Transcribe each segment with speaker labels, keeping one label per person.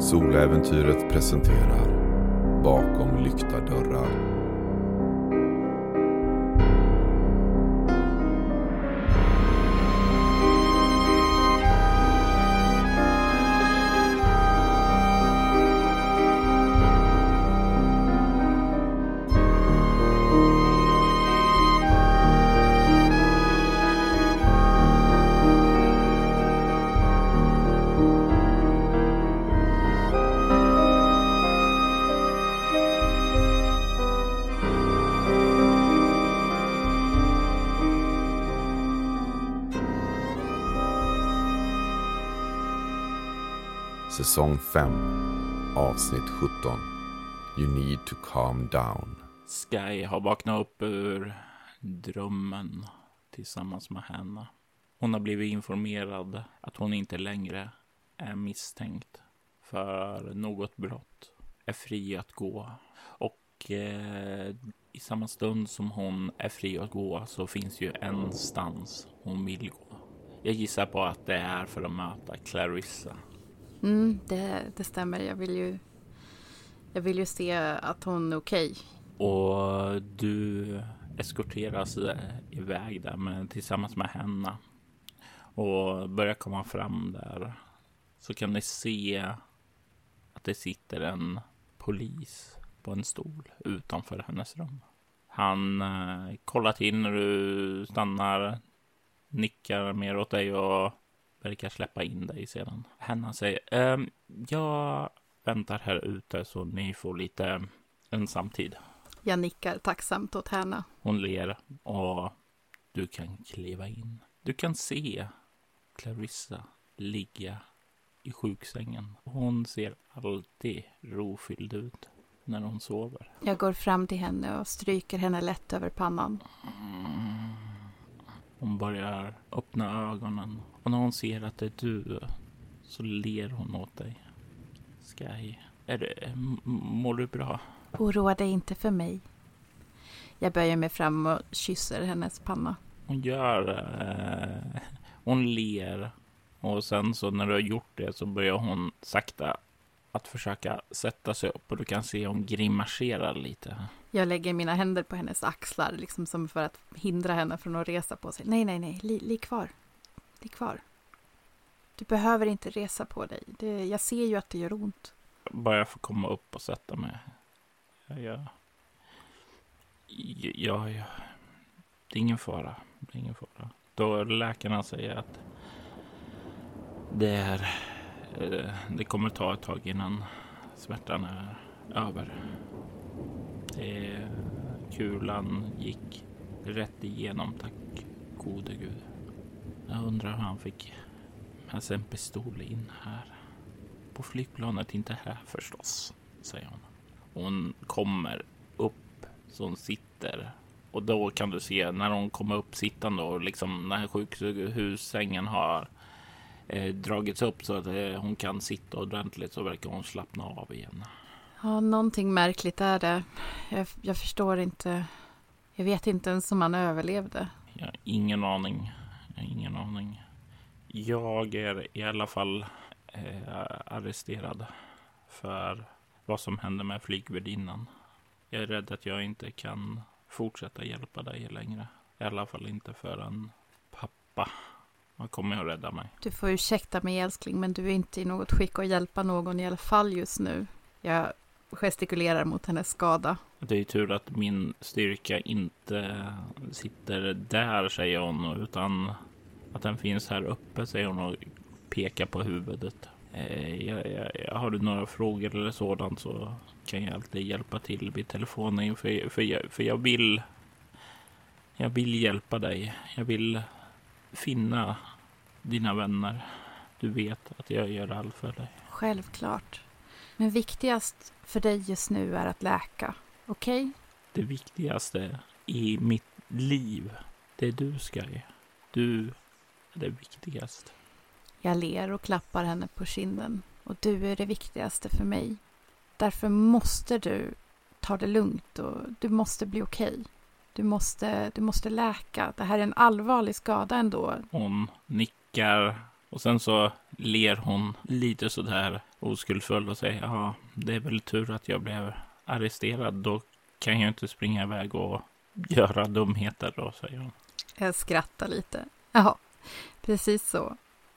Speaker 1: Soläventyret presenterar Bakom lyckta dörrar. Säsong 5 Avsnitt 17 You need to calm down
Speaker 2: Sky har vaknat upp ur drömmen tillsammans med henne. Hon har blivit informerad att hon inte längre är misstänkt för något brott. Är fri att gå. Och eh, i samma stund som hon är fri att gå så finns ju en stans hon vill gå. Jag gissar på att det är för att möta Clarissa.
Speaker 3: Mm, det, det stämmer. Jag vill ju, jag vill ju se att hon är okej.
Speaker 2: Och du eskorteras eh, iväg där med, tillsammans med henne. Och börjar komma fram där. Så kan ni se att det sitter en polis på en stol utanför hennes rum. Han eh, kollar till när du stannar, nickar mer åt dig och verkar släppa in dig sedan. Henna säger, ehm, jag väntar här ute så ni får lite ensamtid.
Speaker 3: Jag nickar tacksamt åt henne.
Speaker 2: Hon ler och du kan kliva in. Du kan se Clarissa ligga i sjuksängen. Hon ser alltid rofylld ut när hon sover.
Speaker 3: Jag går fram till henne och stryker henne lätt över pannan.
Speaker 2: Hon börjar öppna ögonen och när hon ser att det är du så ler hon åt dig. Sky, är det, mår du bra?
Speaker 3: Oroa dig inte för mig. Jag böjer mig fram och kysser hennes panna.
Speaker 2: Hon gör... Eh, hon ler. Och sen så när du har gjort det så börjar hon sakta att försöka sätta sig upp och du kan se hon grimaserar lite.
Speaker 3: Jag lägger mina händer på hennes axlar, liksom som för att hindra henne från att resa på sig. Nej, nej, nej, ligg li kvar. Ligg kvar. Du behöver inte resa på dig. Det, jag ser ju att det gör ont.
Speaker 2: Bara jag får komma upp och sätta mig. Ja, ja. Ja, ja. Det är ingen fara. Det är ingen fara. Då läkarna säger att det är... Eh, det kommer ta ett tag innan smärtan är över. Det, kulan gick rätt igenom, tack gode gud. Jag undrar hur han fick med sig en pistol in här. På flygplanet, inte här förstås, säger hon. Hon kommer upp så hon sitter. Och då kan du se när hon kommer upp sittande och liksom när sjukhussängen har eh, dragits upp så att eh, hon kan sitta ordentligt så verkar hon slappna av igen.
Speaker 3: Ja, någonting märkligt är det. Jag, jag förstår inte. Jag vet inte ens om han överlevde.
Speaker 2: Jag har ingen aning. Jag har ingen aning. Jag är i alla fall eh, arresterad för vad som hände med flygvärdinnan. Jag är rädd att jag inte kan fortsätta hjälpa dig längre. I alla fall inte förrän pappa han kommer att rädda mig.
Speaker 3: Du får ursäkta mig älskling, men du är inte i något skick att hjälpa någon i alla fall just nu. Jag gestikulerar mot hennes skada.
Speaker 2: Det är ju tur att min styrka inte sitter där, säger hon, utan att den finns här uppe, säger hon och pekar på huvudet. Eh, jag, jag, jag, har du några frågor eller sådant så kan jag alltid hjälpa till vid telefonen, för, för, jag, för jag vill. Jag vill hjälpa dig. Jag vill finna dina vänner. Du vet att jag gör allt för dig.
Speaker 3: Självklart. Men viktigast för dig just nu är att läka. Okej?
Speaker 2: Det viktigaste i mitt liv, det är du, Sky. Du är det viktigaste.
Speaker 3: Jag ler och klappar henne på kinden. Och du är det viktigaste för mig. Därför måste du ta det lugnt och du måste bli okej. Du, måste, du måste läka. Det här är en allvarlig skada ändå.
Speaker 2: Hon nickar Och sen så ler hon lite sådär oskuldsfull och säger ja, det är väl tur att jag blev arresterad. Då kan jag inte springa iväg och göra dumheter då, säger hon.
Speaker 3: Jag skrattar lite. Jaha, precis så.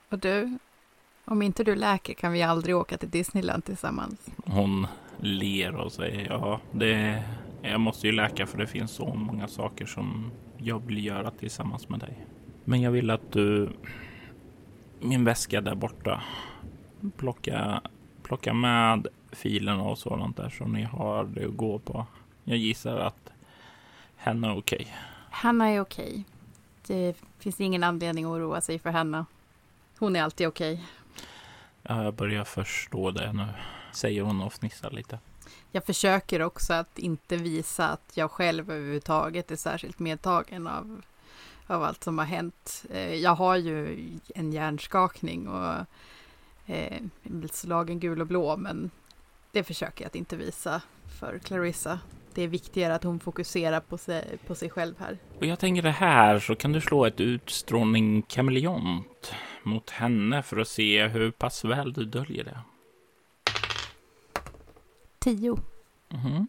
Speaker 3: Och du, om inte du läker kan vi aldrig åka till Disneyland tillsammans.
Speaker 2: Hon ler och säger ja, det, jag måste ju läka för det finns så många saker som jag vill göra tillsammans med dig. Men jag vill att du, min väska där borta, plocka, plocka med filerna och sådant där så ni har det att gå på. Jag gissar att henne är okej. Okay.
Speaker 3: Hanna är okej. Det finns ingen anledning att oroa sig för henne. Hon är alltid okej.
Speaker 2: Ja, jag börjar förstå det nu, säger hon och fnissar lite.
Speaker 3: Jag försöker också att inte visa att jag själv överhuvudtaget är särskilt medtagen av, av allt som har hänt. Eh, jag har ju en hjärnskakning och eh, slagen gul och blå, men det försöker jag att inte visa för Clarissa. Det är viktigare att hon fokuserar på sig, på sig själv här.
Speaker 2: Och jag tänker det här så kan du slå ett utstrålning kameleont mot henne för att se hur pass väl du döljer det.
Speaker 3: Tio.
Speaker 2: Mm -hmm.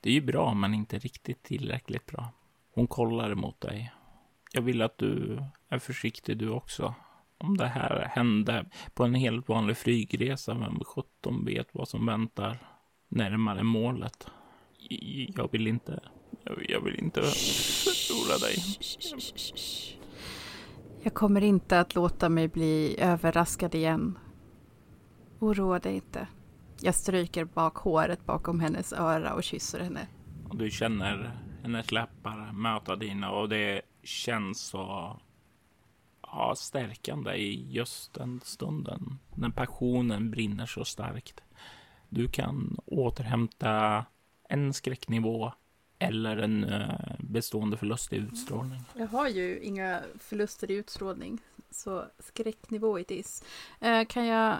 Speaker 2: Det är ju bra, men inte riktigt tillräckligt bra. Hon kollar mot dig. Jag vill att du är försiktig du också. Om det här hände på en helt vanlig flygresa, vem sjutton vet vad som väntar närmare målet. Jag vill inte, jag vill inte förlora dig.
Speaker 3: Jag kommer inte att låta mig bli överraskad igen. Oroa dig inte. Jag stryker bak håret bakom hennes öra och kysser henne.
Speaker 2: Du känner hennes läppar möta dina och det känns så ja, stärkande i just den stunden. När passionen brinner så starkt. Du kan återhämta en skräcknivå eller en uh, bestående förlust i utstrålning.
Speaker 3: Jag har ju inga förluster i utstrålning, så skräcknivå it is. Uh, kan jag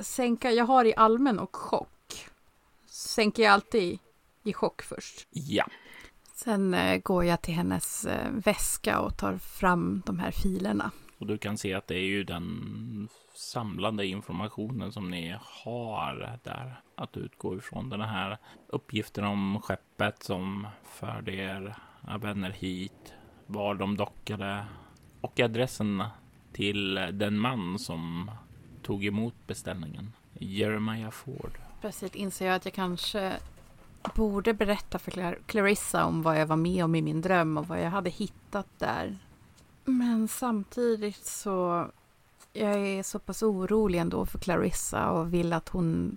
Speaker 3: sänka, jag har i allmän och chock. Sänker jag alltid i chock först?
Speaker 2: Ja.
Speaker 3: Sen uh, går jag till hennes väska och tar fram de här filerna.
Speaker 2: Och du kan se att det är ju den samlade informationen som ni har där att utgå ifrån. Den här uppgiften om skeppet som förde er vänner hit, var de dockade och adressen till den man som tog emot beställningen. Jeremiah Ford.
Speaker 3: Plötsligt inser jag att jag kanske borde berätta för Clarissa om vad jag var med om i min dröm och vad jag hade hittat där. Men samtidigt så jag är så pass orolig ändå för Clarissa och vill att hon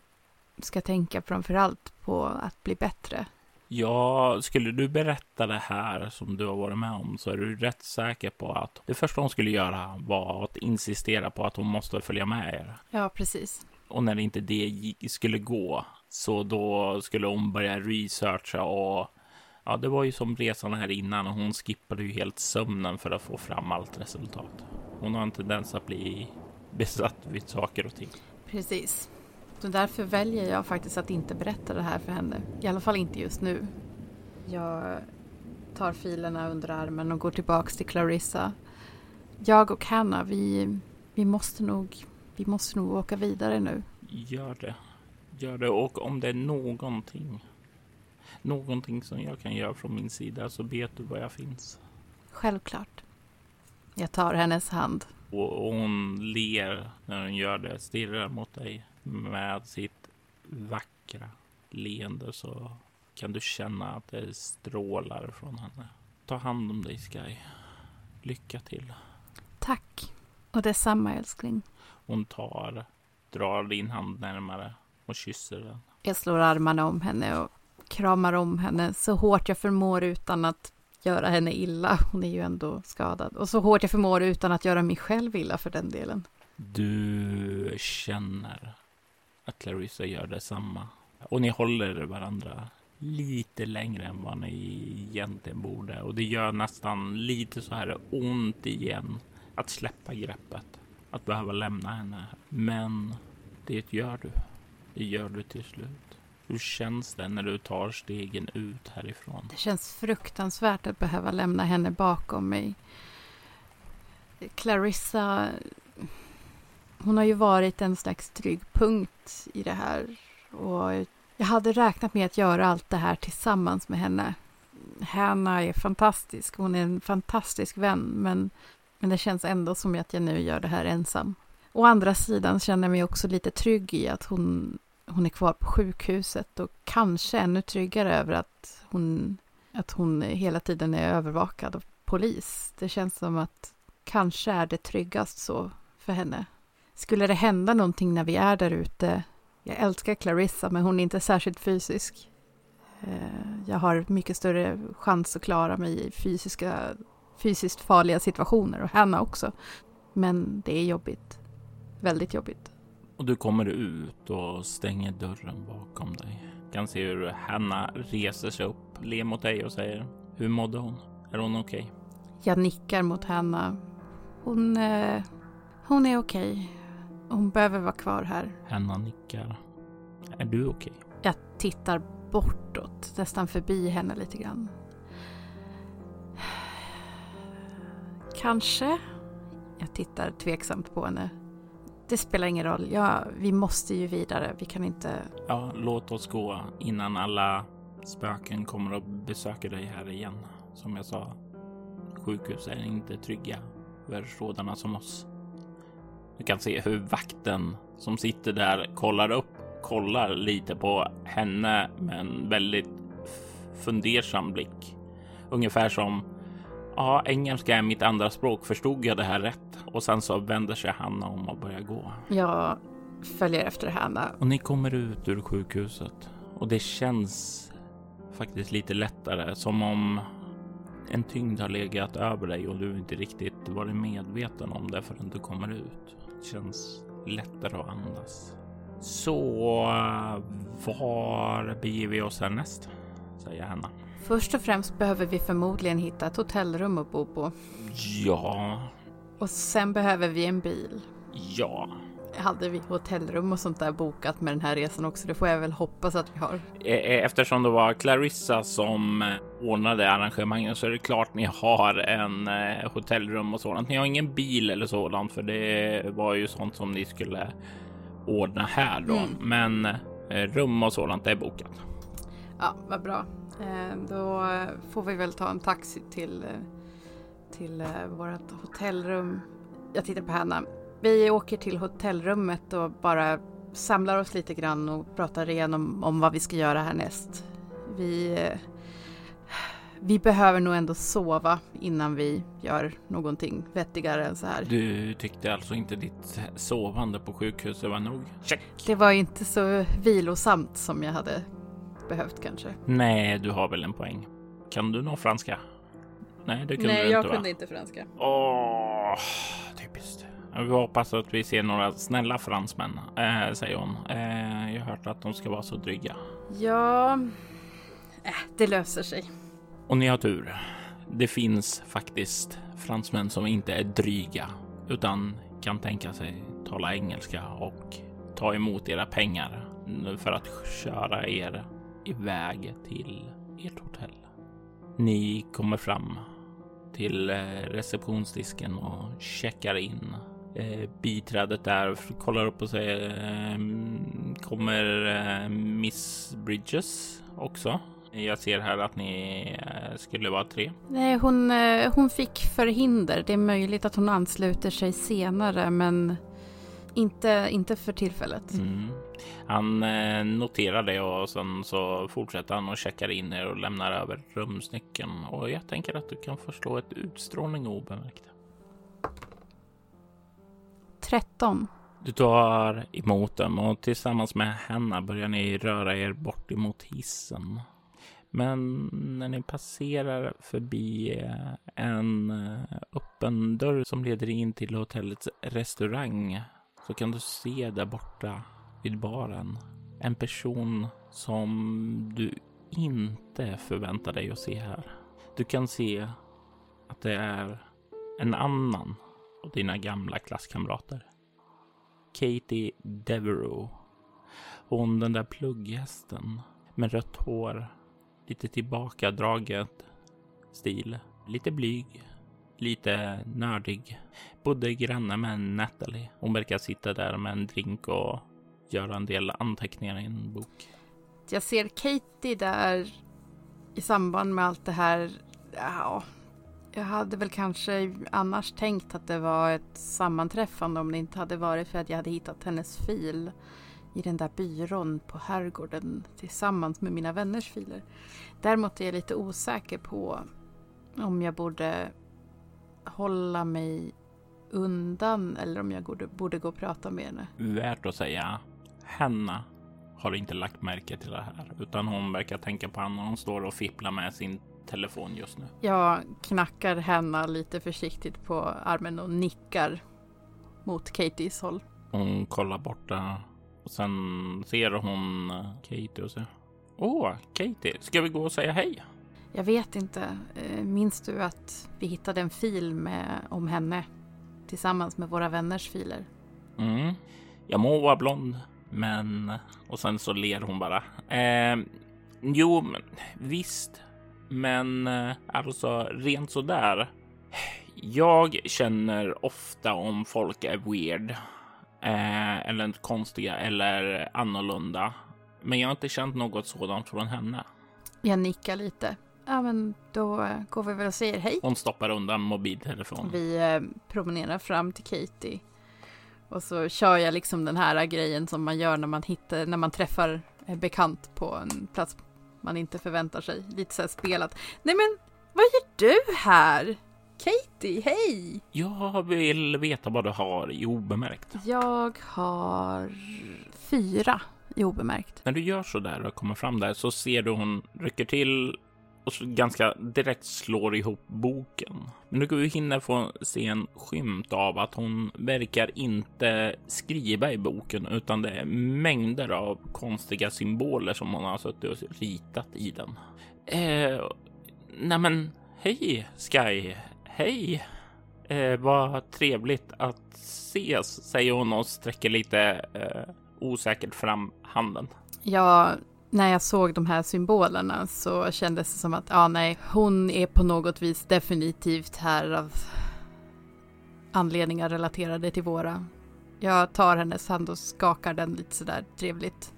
Speaker 3: ska tänka framför allt på att bli bättre.
Speaker 2: Ja, skulle du berätta det här som du har varit med om så är du rätt säker på att det första hon skulle göra var att insistera på att hon måste följa med er.
Speaker 3: Ja, precis.
Speaker 2: Och när inte det skulle gå så då skulle hon börja researcha och ja, det var ju som resan här innan och hon skippade ju helt sömnen för att få fram allt resultat. Hon har en tendens att bli besatt vid saker och ting.
Speaker 3: Precis. Så därför väljer jag faktiskt att inte berätta det här för henne. I alla fall inte just nu. Jag tar filerna under armen och går tillbaks till Clarissa. Jag och Hanna, vi, vi, måste nog, vi måste nog åka vidare nu.
Speaker 2: Gör det. Gör det. Och om det är någonting, någonting som jag kan göra från min sida så vet du var jag finns.
Speaker 3: Självklart. Jag tar hennes hand.
Speaker 2: Och hon ler när hon gör det, stirrar mot dig med sitt vackra leende så kan du känna att det strålar från henne. Ta hand om dig Sky. Lycka till.
Speaker 3: Tack. Och detsamma älskling.
Speaker 2: Hon tar, drar din hand närmare och kysser den.
Speaker 3: Jag slår armarna om henne och kramar om henne så hårt jag förmår utan att göra henne illa. Hon är ju ändå skadad. Och så hårt jag förmår utan att göra mig själv illa för den delen.
Speaker 2: Du känner att Clarissa gör detsamma. Och ni håller varandra lite längre än vad ni egentligen borde. Och det gör nästan lite så här ont igen att släppa greppet. Att behöva lämna henne. Men det gör du. Det gör du till slut. Hur känns det när du tar stegen ut härifrån?
Speaker 3: Det känns fruktansvärt att behöva lämna henne bakom mig. Clarissa hon har ju varit en slags trygg punkt i det här. Och jag hade räknat med att göra allt det här tillsammans med henne. Hanna är fantastisk, hon är en fantastisk vän, men, men det känns ändå som att jag nu gör det här ensam. Å andra sidan känner jag mig också lite trygg i att hon, hon är kvar på sjukhuset och kanske ännu tryggare över att hon, att hon hela tiden är övervakad av polis. Det känns som att kanske är det tryggast så för henne. Skulle det hända någonting när vi är där ute jag älskar Clarissa, men hon är inte särskilt fysisk. Eh, jag har mycket större chans att klara mig i fysiska, fysiskt farliga situationer och Hanna också. Men det är jobbigt. Väldigt jobbigt.
Speaker 2: Och du kommer ut och stänger dörren bakom dig. Du kan se hur Hanna reser sig upp, ler mot dig och säger Hur mådde hon? Är hon okej? Okay?
Speaker 3: Jag nickar mot Hanna. Hon, eh, hon är okej. Okay. Hon behöver vara kvar här.
Speaker 2: Hanna nickar. Är du okej? Okay?
Speaker 3: Jag tittar bortåt, nästan förbi henne lite grann. Kanske. Jag tittar tveksamt på henne. Det spelar ingen roll. Ja, vi måste ju vidare. Vi kan inte...
Speaker 2: Ja, låt oss gå innan alla spöken kommer och besöker dig här igen. Som jag sa, sjukhus är inte trygga för sådana som oss. Du kan se hur vakten som sitter där kollar upp, kollar lite på henne med en väldigt fundersam blick. Ungefär som Ja, engelska är mitt andra språk. Förstod jag det här rätt? Och sen så vänder sig Hanna om och börjar gå.
Speaker 3: Jag följer efter Hanna.
Speaker 2: Och ni kommer ut ur sjukhuset och det känns faktiskt lite lättare som om en tyngd har legat över dig och du inte riktigt varit medveten om det förrän du kommer ut. Det känns lättare att andas. Så var beger vi oss härnäst? Säger Hanna.
Speaker 3: Först och främst behöver vi förmodligen hitta ett hotellrum att bo på.
Speaker 2: Ja.
Speaker 3: Och sen behöver vi en bil.
Speaker 2: Ja
Speaker 3: hade vi hotellrum och sånt där bokat med den här resan också. Det får jag väl hoppas att vi har.
Speaker 2: E, e, eftersom det var Clarissa som eh, ordnade arrangemangen så är det klart ni har en eh, hotellrum och sådant. Ni har ingen bil eller sådant för det var ju sånt som ni skulle ordna här då. Mm. Men eh, rum och sådant är bokat.
Speaker 3: Ja, vad bra. Då får vi väl ta en taxi till, till vårt hotellrum. Jag tittar på Hanna. Vi åker till hotellrummet och bara samlar oss lite grann och pratar igenom om vad vi ska göra härnäst. Vi, vi behöver nog ändå sova innan vi gör någonting vettigare än så här.
Speaker 2: Du tyckte alltså inte ditt sovande på sjukhuset var nog? Check!
Speaker 3: Det var inte så vilosamt som jag hade behövt kanske.
Speaker 2: Nej, du har väl en poäng. Kan du nå franska? Nej, det kunde
Speaker 3: Nej,
Speaker 2: du inte
Speaker 3: jag
Speaker 2: va?
Speaker 3: kunde inte franska.
Speaker 2: Åh, typiskt. Vi hoppas att vi ser några snälla fransmän, äh, säger hon. Äh, jag har hört att de ska vara så dryga.
Speaker 3: Ja, äh, det löser sig.
Speaker 2: Och ni har tur. Det finns faktiskt fransmän som inte är dryga utan kan tänka sig tala engelska och ta emot era pengar för att köra er iväg till ert hotell. Ni kommer fram till eh, receptionsdisken och checkar in eh, biträdet där kollar upp och säger ehm, kommer eh, Miss Bridges också? Jag ser här att ni skulle vara tre.
Speaker 3: Nej, hon, hon fick förhinder. Det är möjligt att hon ansluter sig senare, men inte, inte för tillfället.
Speaker 2: Mm. Han eh, noterar det och sen så fortsätter han och checkar in er och lämnar över rumsnyckeln. Och jag tänker att du kan förslå ett utstrålning obemärkt.
Speaker 3: 13.
Speaker 2: Du tar emot dem och tillsammans med henne börjar ni röra er bort emot hissen. Men när ni passerar förbi en öppen dörr som leder in till hotellets restaurang så kan du se där borta vid baren en person som du inte förväntar dig att se här. Du kan se att det är en annan av dina gamla klasskamrater. Katie Devereaux. Hon den där plugghästen med rött hår, lite tillbakadraget stil, lite blyg, lite nördig. Bodde granne med Natalie. Hon verkar sitta där med en drink och göra en del anteckningar i en bok.
Speaker 3: Jag ser Katie där i samband med allt det här. Ja, jag hade väl kanske annars tänkt att det var ett sammanträffande om det inte hade varit för att jag hade hittat hennes fil i den där byrån på herrgården tillsammans med mina vänners filer. Däremot är jag lite osäker på om jag borde hålla mig undan eller om jag borde, borde gå och prata med henne.
Speaker 2: Värt att säga, Hanna har inte lagt märke till det här utan hon verkar tänka på honom. Hon står och fipplar med sin telefon just nu.
Speaker 3: Jag knackar henne lite försiktigt på armen och nickar mot Katies håll.
Speaker 2: Hon kollar borta och sen ser hon Katie och säger Åh, Katie, ska vi gå och säga hej?
Speaker 3: Jag vet inte. Eh, minns du att vi hittade en fil med, om henne tillsammans med våra vänners filer?
Speaker 2: Mm. Jag må vara blond, men... Och sen så ler hon bara. Eh, jo, men, visst. Men eh, alltså rent så där. Jag känner ofta om folk är weird eh, eller konstiga eller annorlunda. Men jag har inte känt något sådant från henne.
Speaker 3: Jag nickar lite. Ja, men då går vi väl och säger hej.
Speaker 2: Hon stoppar undan mobiltelefonen.
Speaker 3: Vi eh, promenerar fram till Katie. Och så kör jag liksom den här grejen som man gör när man hittar, när man träffar bekant på en plats man inte förväntar sig. Lite så här spelat. Nej men, vad gör du här? Katie, hej!
Speaker 2: Jag vill veta vad du har i obemärkt.
Speaker 3: Jag har fyra i obemärkt.
Speaker 2: När du gör så där och kommer fram där så ser du hon rycker till och ganska direkt slår ihop boken. Men du hinner få se en skymt av att hon verkar inte skriva i boken utan det är mängder av konstiga symboler som hon har suttit och ritat i den. Eh, nej men hej Sky, hej. Eh, vad trevligt att ses, säger hon och sträcker lite eh, osäkert fram handen.
Speaker 3: Ja, när jag såg de här symbolerna så kändes det som att, ja nej, hon är på något vis definitivt här av anledningar relaterade till våra. Jag tar hennes hand och skakar den lite sådär trevligt.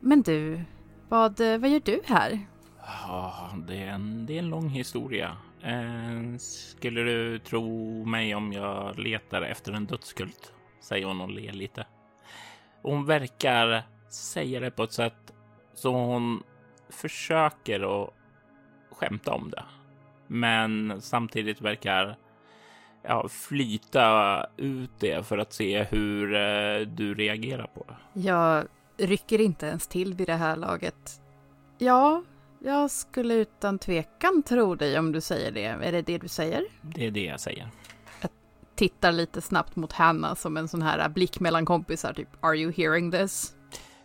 Speaker 3: Men du, vad, vad gör du här?
Speaker 2: Ja, det är en, det är en lång historia. Eh, skulle du tro mig om jag letar efter en dödskult? Säger hon och ler lite. Hon verkar säga det på ett sätt så hon försöker att skämta om det. Men samtidigt verkar ja, flyta ut det för att se hur eh, du reagerar på det.
Speaker 3: Jag rycker inte ens till vid det här laget. Ja, jag skulle utan tvekan tro dig om du säger det. Är det det du säger?
Speaker 2: Det är det jag säger.
Speaker 3: Jag tittar lite snabbt mot Hanna som en sån här blick mellan kompisar, typ Are you hearing this?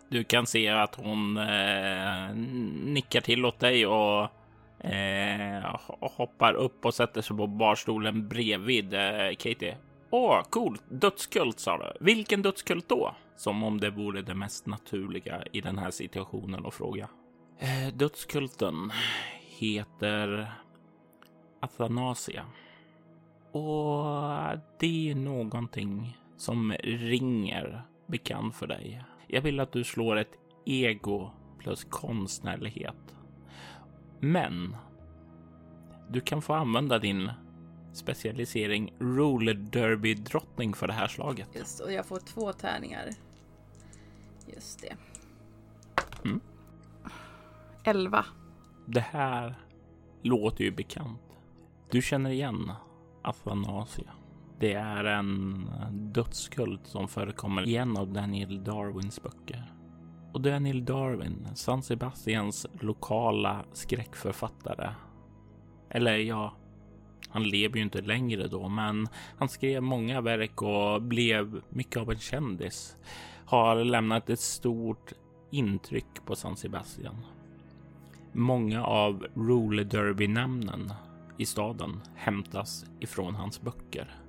Speaker 2: Du kan se att hon eh, nickar till åt dig och eh, hoppar upp och sätter sig på barstolen bredvid eh, Katie. Åh, coolt! Dödskult sa du. Vilken dödskult då? Som om det vore det mest naturliga i den här situationen att fråga. Eh, dödskulten heter Athanasia. Och det är någonting som ringer bekant för dig. Jag vill att du slår ett ego plus konstnärlighet. Men du kan få använda din specialisering roller derby drottning för det här slaget.
Speaker 3: Just och jag får två tärningar. Just det.
Speaker 2: Mm.
Speaker 3: 11.
Speaker 2: Det här låter ju bekant. Du känner igen Athanasia. Det är en dödskult som förekommer i en av Daniel Darwins böcker. Och Daniel Darwin, San Sebastians lokala skräckförfattare. Eller ja, han lever ju inte längre då, men han skrev många verk och blev mycket av en kändis. Har lämnat ett stort intryck på San Sebastian. Många av roller derby namnen i staden hämtas ifrån hans böcker.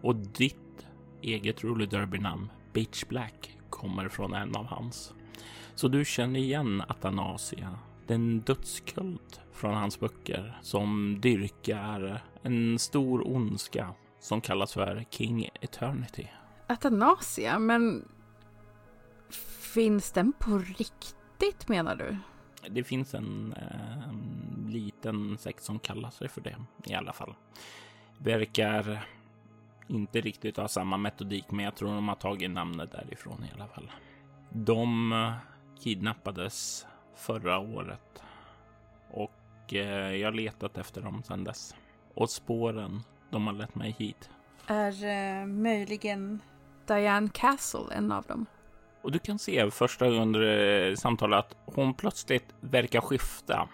Speaker 2: Och ditt eget roller derby namn, Bitch Black, kommer från en av hans. Så du känner igen Athanasia Det är en dödskult från hans böcker som dyrkar en stor ondska som kallas för King Eternity.
Speaker 3: Atanasia, men finns den på riktigt menar du?
Speaker 2: Det finns en eh, liten sekt som kallar sig för det i alla fall. Verkar inte riktigt ha samma metodik, men jag tror de har tagit namnet därifrån i alla fall. De eh, kidnappades förra året och eh, jag har letat efter dem sedan dess. Och spåren, de har lett mig hit.
Speaker 3: Är eh, möjligen Diane Castle en av dem?
Speaker 2: Och du kan se första under eh, samtalet att hon plötsligt verkar skifta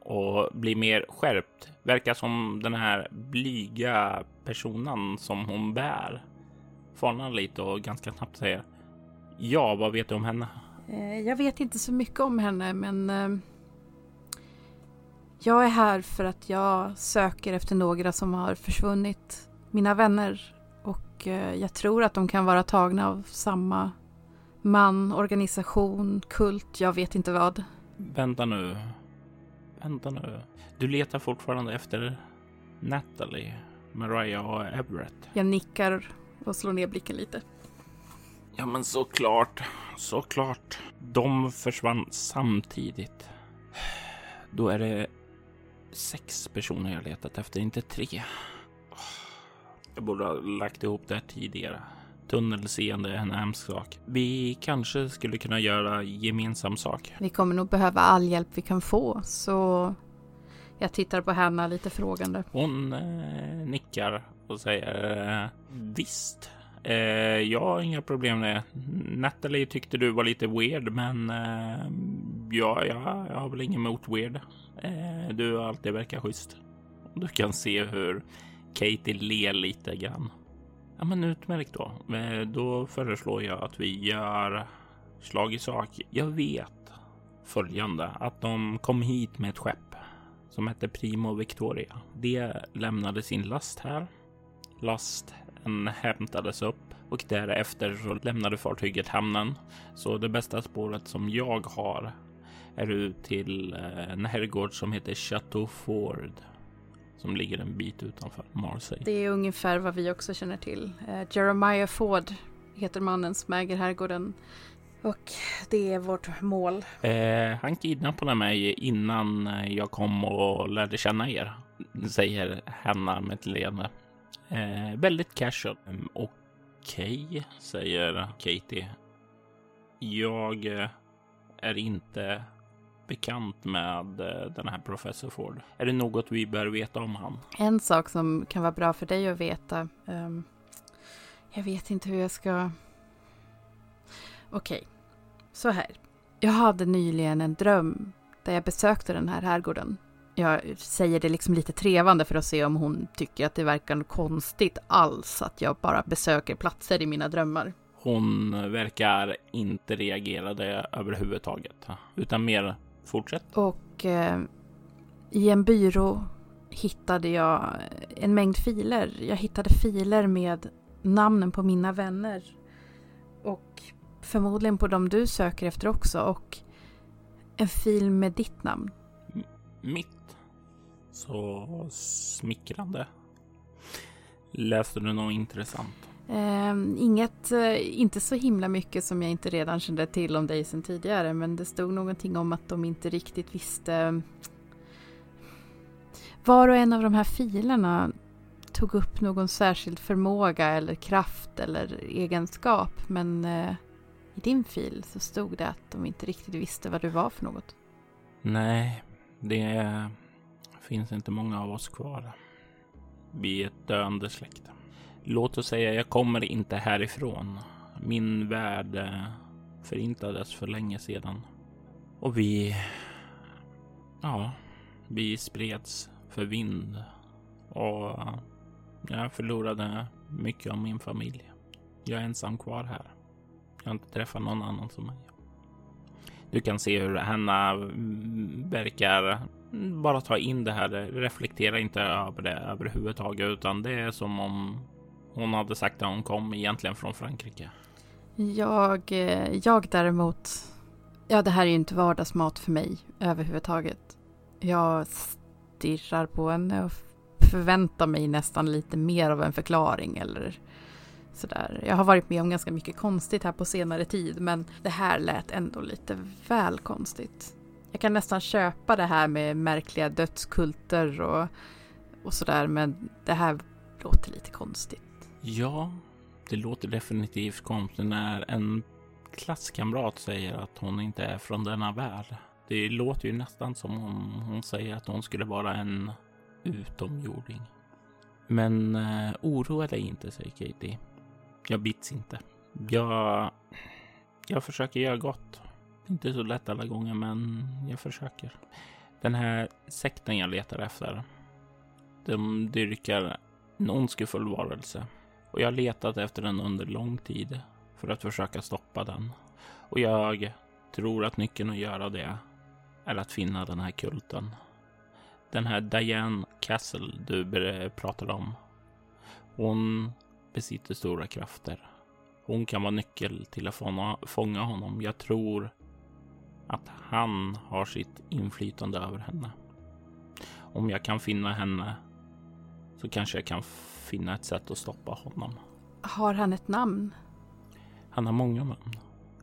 Speaker 2: och bli mer skärpt. Verkar som den här blyga personen som hon bär. Farnar lite och ganska snabbt säger Ja, vad vet du om henne?
Speaker 3: Eh, jag vet inte så mycket om henne, men eh, jag är här för att jag söker efter några som har försvunnit. Mina vänner. Och eh, jag tror att de kan vara tagna av samma man, organisation, kult, jag vet inte vad.
Speaker 2: Vänta nu. Vänta nu. Du letar fortfarande efter Natalie, Mariah och Everett.
Speaker 3: Jag nickar och slår ner blicken lite.
Speaker 2: Ja, men såklart. Såklart. De försvann samtidigt. Då är det sex personer jag letat efter, inte tre. Jag borde ha lagt ihop det här tidigare. Tunnelseende en hemsk sak. Vi kanske skulle kunna göra gemensam sak.
Speaker 3: Vi kommer nog behöva all hjälp vi kan få, så jag tittar på henne lite frågande.
Speaker 2: Hon eh, nickar och säger eh, visst. Eh, jag har inga problem med det. Natalie tyckte du var lite weird, men eh, ja, ja, jag har väl inget emot weird. Eh, du har alltid verkar schysst. Du kan se hur Katie ler lite grann. Ja, men utmärkt då. Eh, då föreslår jag att vi gör slag i sak. Jag vet följande att de kom hit med ett skepp som hette Primo Victoria. Det lämnade sin last här. Lasten hämtades upp och därefter så lämnade fartyget hamnen. Så det bästa spåret som jag har är ut till eh, en herrgård som heter Chateau Ford som ligger en bit utanför Marseille.
Speaker 3: Det är ungefär vad vi också känner till. Eh, Jeremiah Ford heter mannen som äger herrgården. Och det är vårt mål.
Speaker 2: Eh, han kidnappade mig innan jag kom och lärde känna er, säger Hanna med ett leende. Eh, väldigt casual. Mm, Okej, okay, säger Katie. Jag eh, är inte bekant med eh, den här professor Ford. Är det något vi bör veta om han?
Speaker 3: En sak som kan vara bra för dig att veta. Um, jag vet inte hur jag ska... Okej, okay. så här. Jag hade nyligen en dröm där jag besökte den här herrgården. Jag säger det liksom lite trevande för att se om hon tycker att det verkar konstigt alls att jag bara besöker platser i mina drömmar.
Speaker 2: Hon verkar inte reagera det överhuvudtaget, utan mer Fortsätt.
Speaker 3: Och eh, i en byrå hittade jag en mängd filer. Jag hittade filer med namnen på mina vänner. Och förmodligen på dem du söker efter också. Och en fil med ditt namn.
Speaker 2: M mitt? Så smickrande. Läste du något intressant?
Speaker 3: Eh, inget, eh, inte så himla mycket som jag inte redan kände till om dig sedan tidigare, men det stod någonting om att de inte riktigt visste. Ehm, var och en av de här filerna tog upp någon särskild förmåga eller kraft eller egenskap, men eh, i din fil så stod det att de inte riktigt visste vad du var för något.
Speaker 2: Nej, det finns inte många av oss kvar. Vi är ett döende släkte. Låt oss säga, jag kommer inte härifrån. Min värld eh, förintades för länge sedan. Och vi... Ja, vi spreds för vind. Och jag förlorade mycket av min familj. Jag är ensam kvar här. Jag har inte träffat någon annan som mig. Du kan se hur Hanna mm, verkar bara ta in det här, reflektera inte över det överhuvudtaget, utan det är som om hon hade sagt att hon kom egentligen från Frankrike.
Speaker 3: Jag, eh, jag däremot Ja, det här är ju inte vardagsmat för mig överhuvudtaget. Jag stirrar på henne och förväntar mig nästan lite mer av en förklaring eller sådär. Jag har varit med om ganska mycket konstigt här på senare tid men det här lät ändå lite väl konstigt. Jag kan nästan köpa det här med märkliga dödskulter och, och sådär men det här låter lite konstigt.
Speaker 2: Ja, det låter definitivt konstigt när en klasskamrat säger att hon inte är från denna värld. Det låter ju nästan som om hon säger att hon skulle vara en utomjording. Men eh, oroa dig inte, säger Katie. Jag bits inte. Jag, jag försöker göra gott. Inte så lätt alla gånger, men jag försöker. Den här sekten jag letar efter. De dyrkar en ondskefull varelse och jag har letat efter den under lång tid för att försöka stoppa den. Och jag tror att nyckeln att göra det är att finna den här kulten. Den här Diane Castle du pratade om. Hon besitter stora krafter. Hon kan vara nyckel till att fånga honom. Jag tror att han har sitt inflytande över henne. Om jag kan finna henne så kanske jag kan finna ett sätt att stoppa honom.
Speaker 3: Har han ett namn?
Speaker 2: Han har många namn.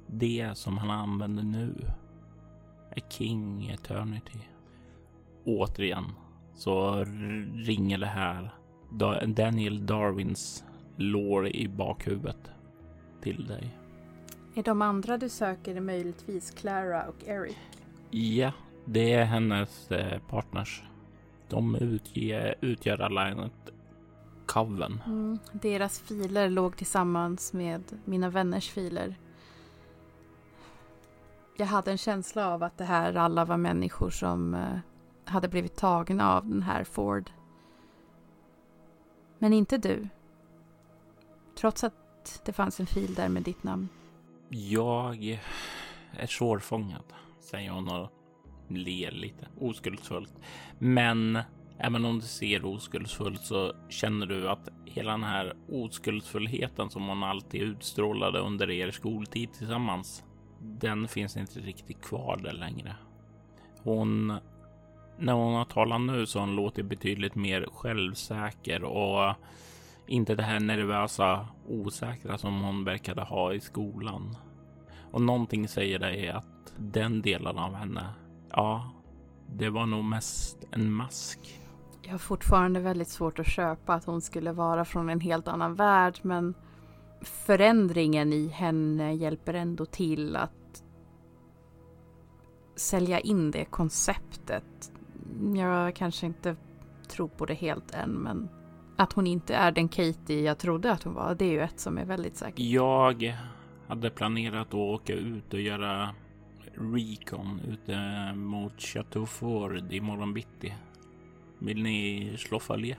Speaker 2: Det som han använder nu är King Eternity. Återigen så ringer det här Daniel Darwins lår i bakhuvudet till dig.
Speaker 3: Är de andra du söker möjligtvis Clara och Eric?
Speaker 2: Ja, det är hennes eh, partners. De utger, utgör Alliance Coven.
Speaker 3: Mm, deras filer låg tillsammans med mina vänners filer. Jag hade en känsla av att det här alla var människor som eh, hade blivit tagna av den här Ford. Men inte du. Trots att det fanns en fil där med ditt namn.
Speaker 2: Jag är svårfångad, säger hon och ler lite oskuldsfullt. Men även om du ser oskuldsfullt så känner du att hela den här oskuldsfullheten som hon alltid utstrålade under er skoltid tillsammans, den finns inte riktigt kvar där längre. Hon, när hon har talat nu så har hon låtit betydligt mer självsäker och inte det här nervösa, osäkra som hon verkade ha i skolan. Och någonting säger dig att den delen av henne Ja, det var nog mest en mask.
Speaker 3: Jag har fortfarande väldigt svårt att köpa att hon skulle vara från en helt annan värld, men förändringen i henne hjälper ändå till att sälja in det konceptet. Jag kanske inte tror på det helt än, men att hon inte är den Katie jag trodde att hon var, det är ju ett som är väldigt säkert.
Speaker 2: Jag hade planerat att åka ut och göra recon ute mot Chateau Ford imorgon bitti. Vill ni slå följe?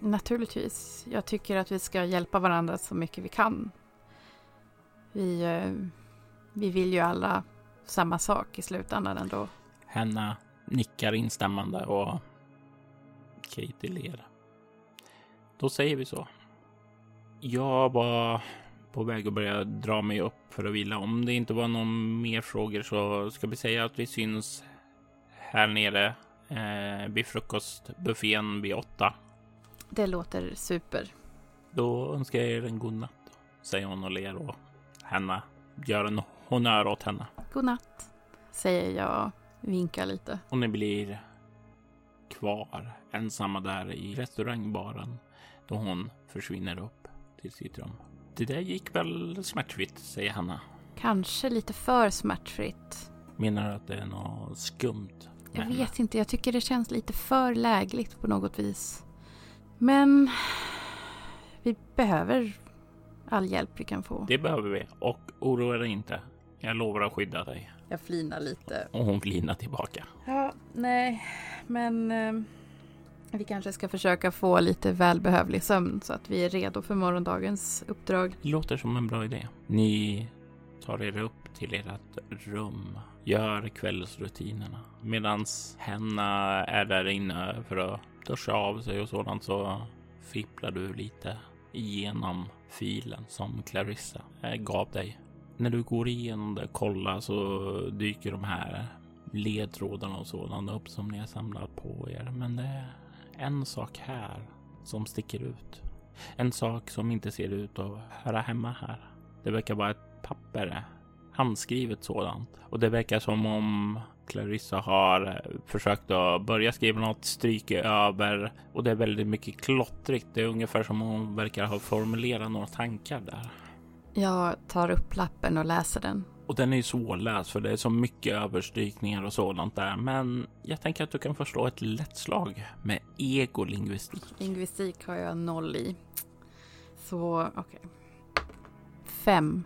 Speaker 3: Naturligtvis. Jag tycker att vi ska hjälpa varandra så mycket vi kan. Vi, eh, vi vill ju alla samma sak i slutändan ändå.
Speaker 2: Henna nickar instämmande och Katie ler. Då säger vi så. Jag var på väg att börja dra mig upp för att vila. Om det inte var någon mer frågor så ska vi säga att vi syns här nere eh, vid frukostbuffén vid åtta.
Speaker 3: Det låter super.
Speaker 2: Då önskar jag er en god natt, säger hon och ler och Hanna gör en honnör åt henne.
Speaker 3: God natt, säger jag vinkar lite.
Speaker 2: Och ni blir kvar ensamma där i restaurangbaren då hon försvinner upp till sitt rum. Det där gick väl smärtfritt, säger Hanna.
Speaker 3: Kanske lite för smärtfritt.
Speaker 2: Menar du att det är något skumt?
Speaker 3: Jag henne? vet inte, jag tycker det känns lite för lägligt på något vis. Men vi behöver all hjälp vi kan få.
Speaker 2: Det behöver vi och oroa dig inte. Jag lovar att skydda dig.
Speaker 3: Jag flinar lite.
Speaker 2: Och hon flinar tillbaka.
Speaker 3: Ja, nej, men eh, vi kanske ska försöka få lite välbehövlig sömn så att vi är redo för morgondagens uppdrag.
Speaker 2: Låter som en bra idé. Ni tar er upp till ert rum, gör kvällsrutinerna. Medans Henna är där inne för att duscha av sig och sådant så fipplar du lite igenom filen som Clarissa eh, gav dig när du går igenom det och kollar så dyker de här ledtrådarna och sådant upp som ni har samlat på er. Men det är en sak här som sticker ut. En sak som inte ser ut att höra hemma här. Det verkar vara ett papper, handskrivet sådant. Och det verkar som om Clarissa har försökt att börja skriva något, stryka över och det är väldigt mycket klottrigt. Det är ungefär som om hon verkar ha formulerat några tankar där.
Speaker 3: Jag tar upp lappen och läser den.
Speaker 2: Och den är ju svårläst för det är så mycket överstrykningar och sådant där. Men jag tänker att du kan förstå ett lätt slag med egolingvistik.
Speaker 3: Lingvistik har jag noll i. Så okej. Okay. Fem.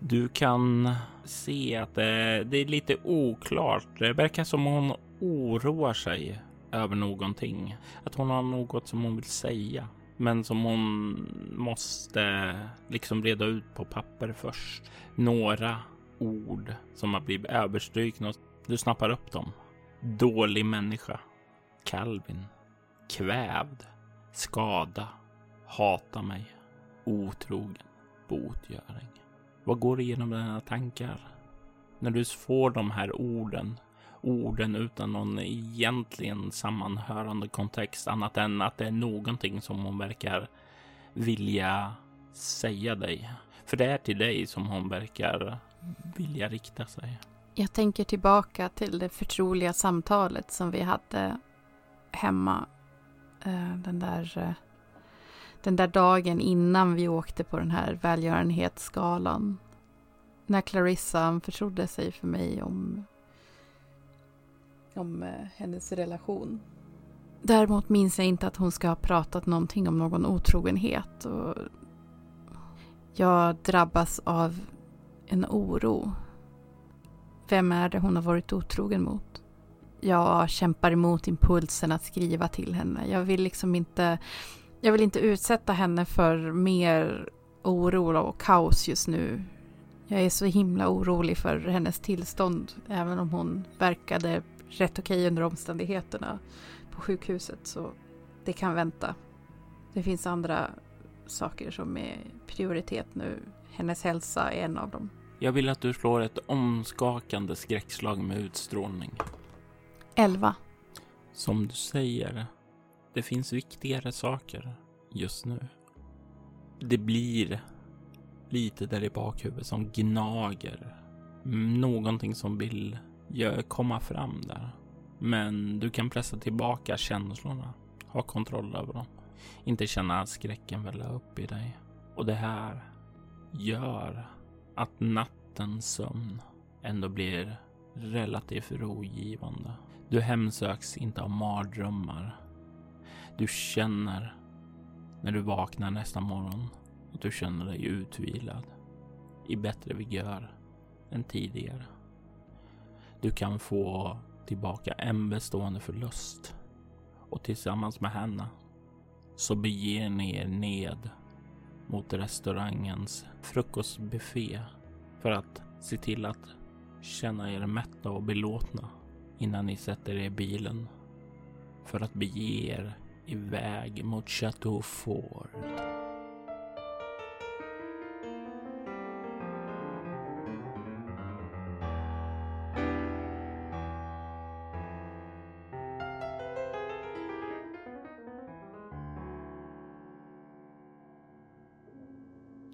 Speaker 2: Du kan se att det, det, är lite oklart. Det verkar som hon oroar sig över någonting. Att hon har något som hon vill säga men som hon måste liksom reda ut på papper först. Några ord som har blivit överstrykna. Du snappar upp dem. Dålig människa. Calvin. Kvävd. Skada. Hata mig. Otrogen. Botgöring. Vad går igenom dina tankar? När du får de här orden orden utan någon egentligen sammanhörande kontext annat än att det är någonting som hon verkar vilja säga dig. För det är till dig som hon verkar vilja rikta sig.
Speaker 3: Jag tänker tillbaka till det förtroliga samtalet som vi hade hemma. Eh, den där, eh, den där dagen innan vi åkte på den här välgörenhetsskalan. När Clarissa förtrodde sig för mig om om eh, hennes relation. Däremot minns jag inte att hon ska ha pratat någonting om någon otrogenhet. Och jag drabbas av en oro. Vem är det hon har varit otrogen mot? Jag kämpar emot impulsen att skriva till henne. Jag vill liksom inte, jag vill inte utsätta henne för mer oro och kaos just nu. Jag är så himla orolig för hennes tillstånd, även om hon verkade rätt okej under omständigheterna på sjukhuset så det kan vänta. Det finns andra saker som är prioritet nu. Hennes hälsa är en av dem.
Speaker 2: Jag vill att du slår ett omskakande skräckslag med utstrålning.
Speaker 3: Elva.
Speaker 2: Som du säger, det finns viktigare saker just nu. Det blir lite där i bakhuvudet som gnager. Mm, någonting som vill komma fram där. Men du kan pressa tillbaka känslorna. Ha kontroll över dem. Inte känna skräcken välla upp i dig. Och det här gör att nattens sömn ändå blir relativt rogivande. Du hemsöks inte av mardrömmar. Du känner när du vaknar nästa morgon att du känner dig utvilad i bättre vigör än tidigare. Du kan få tillbaka en bestående förlust och tillsammans med henne så beger ni er ned mot restaurangens frukostbuffé för att se till att känna er mätta och belåtna innan ni sätter er i bilen för att bege er iväg mot Chateau Ford.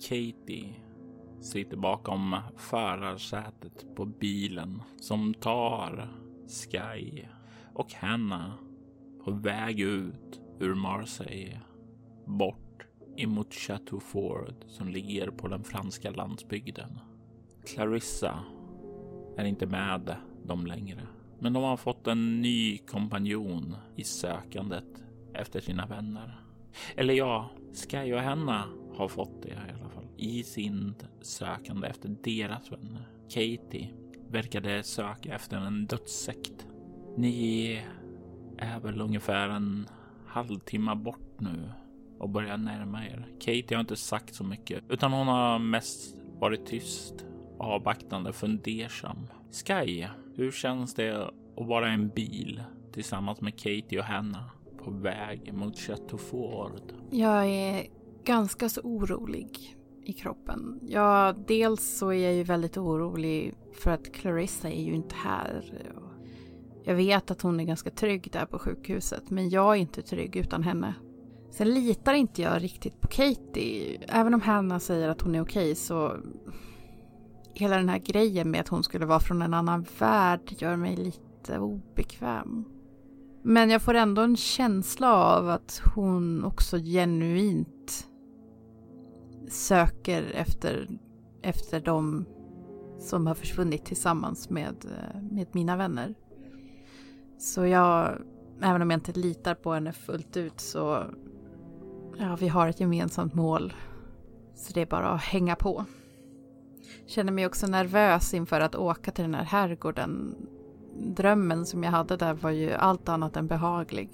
Speaker 2: Katie sitter bakom förarsätet på bilen som tar Sky och Hanna på väg ut ur Marseille bort emot Chateau Ford som ligger på den franska landsbygden. Clarissa är inte med dem längre, men de har fått en ny kompanjon i sökandet efter sina vänner. Eller ja, Sky och Henna har fått det i alla fall i sin sökande efter deras vänner. Katie verkade söka efter en dödssekt. Ni är väl ungefär en halvtimme bort nu och börjar närma er. Katie har inte sagt så mycket utan hon har mest varit tyst, avvaktande, fundersam. Sky, hur känns det att vara en bil tillsammans med Katie och Hanna på väg mot Chateau Ford?
Speaker 3: Jag är ganska så orolig. i kroppen? Ja, dels så är jag ju väldigt orolig för att Clarissa är ju inte här. Jag vet att hon är ganska trygg där på sjukhuset, men jag är inte trygg utan henne. Sen litar inte jag riktigt på Katie. Även om Hanna säger att hon är okej så... Hela den här grejen med att hon skulle vara från en annan värld gör mig lite obekväm. Men jag får ändå en känsla av att hon också genuint söker efter, efter de som har försvunnit tillsammans med, eh, med mina vänner. Så jag, även om jag inte litar på henne fullt ut så, ja, vi har ett gemensamt mål. Så det är bara att hänga på. Känner mig också nervös inför att åka till den här herrgården. Drömmen som jag hade där var ju allt annat än behaglig.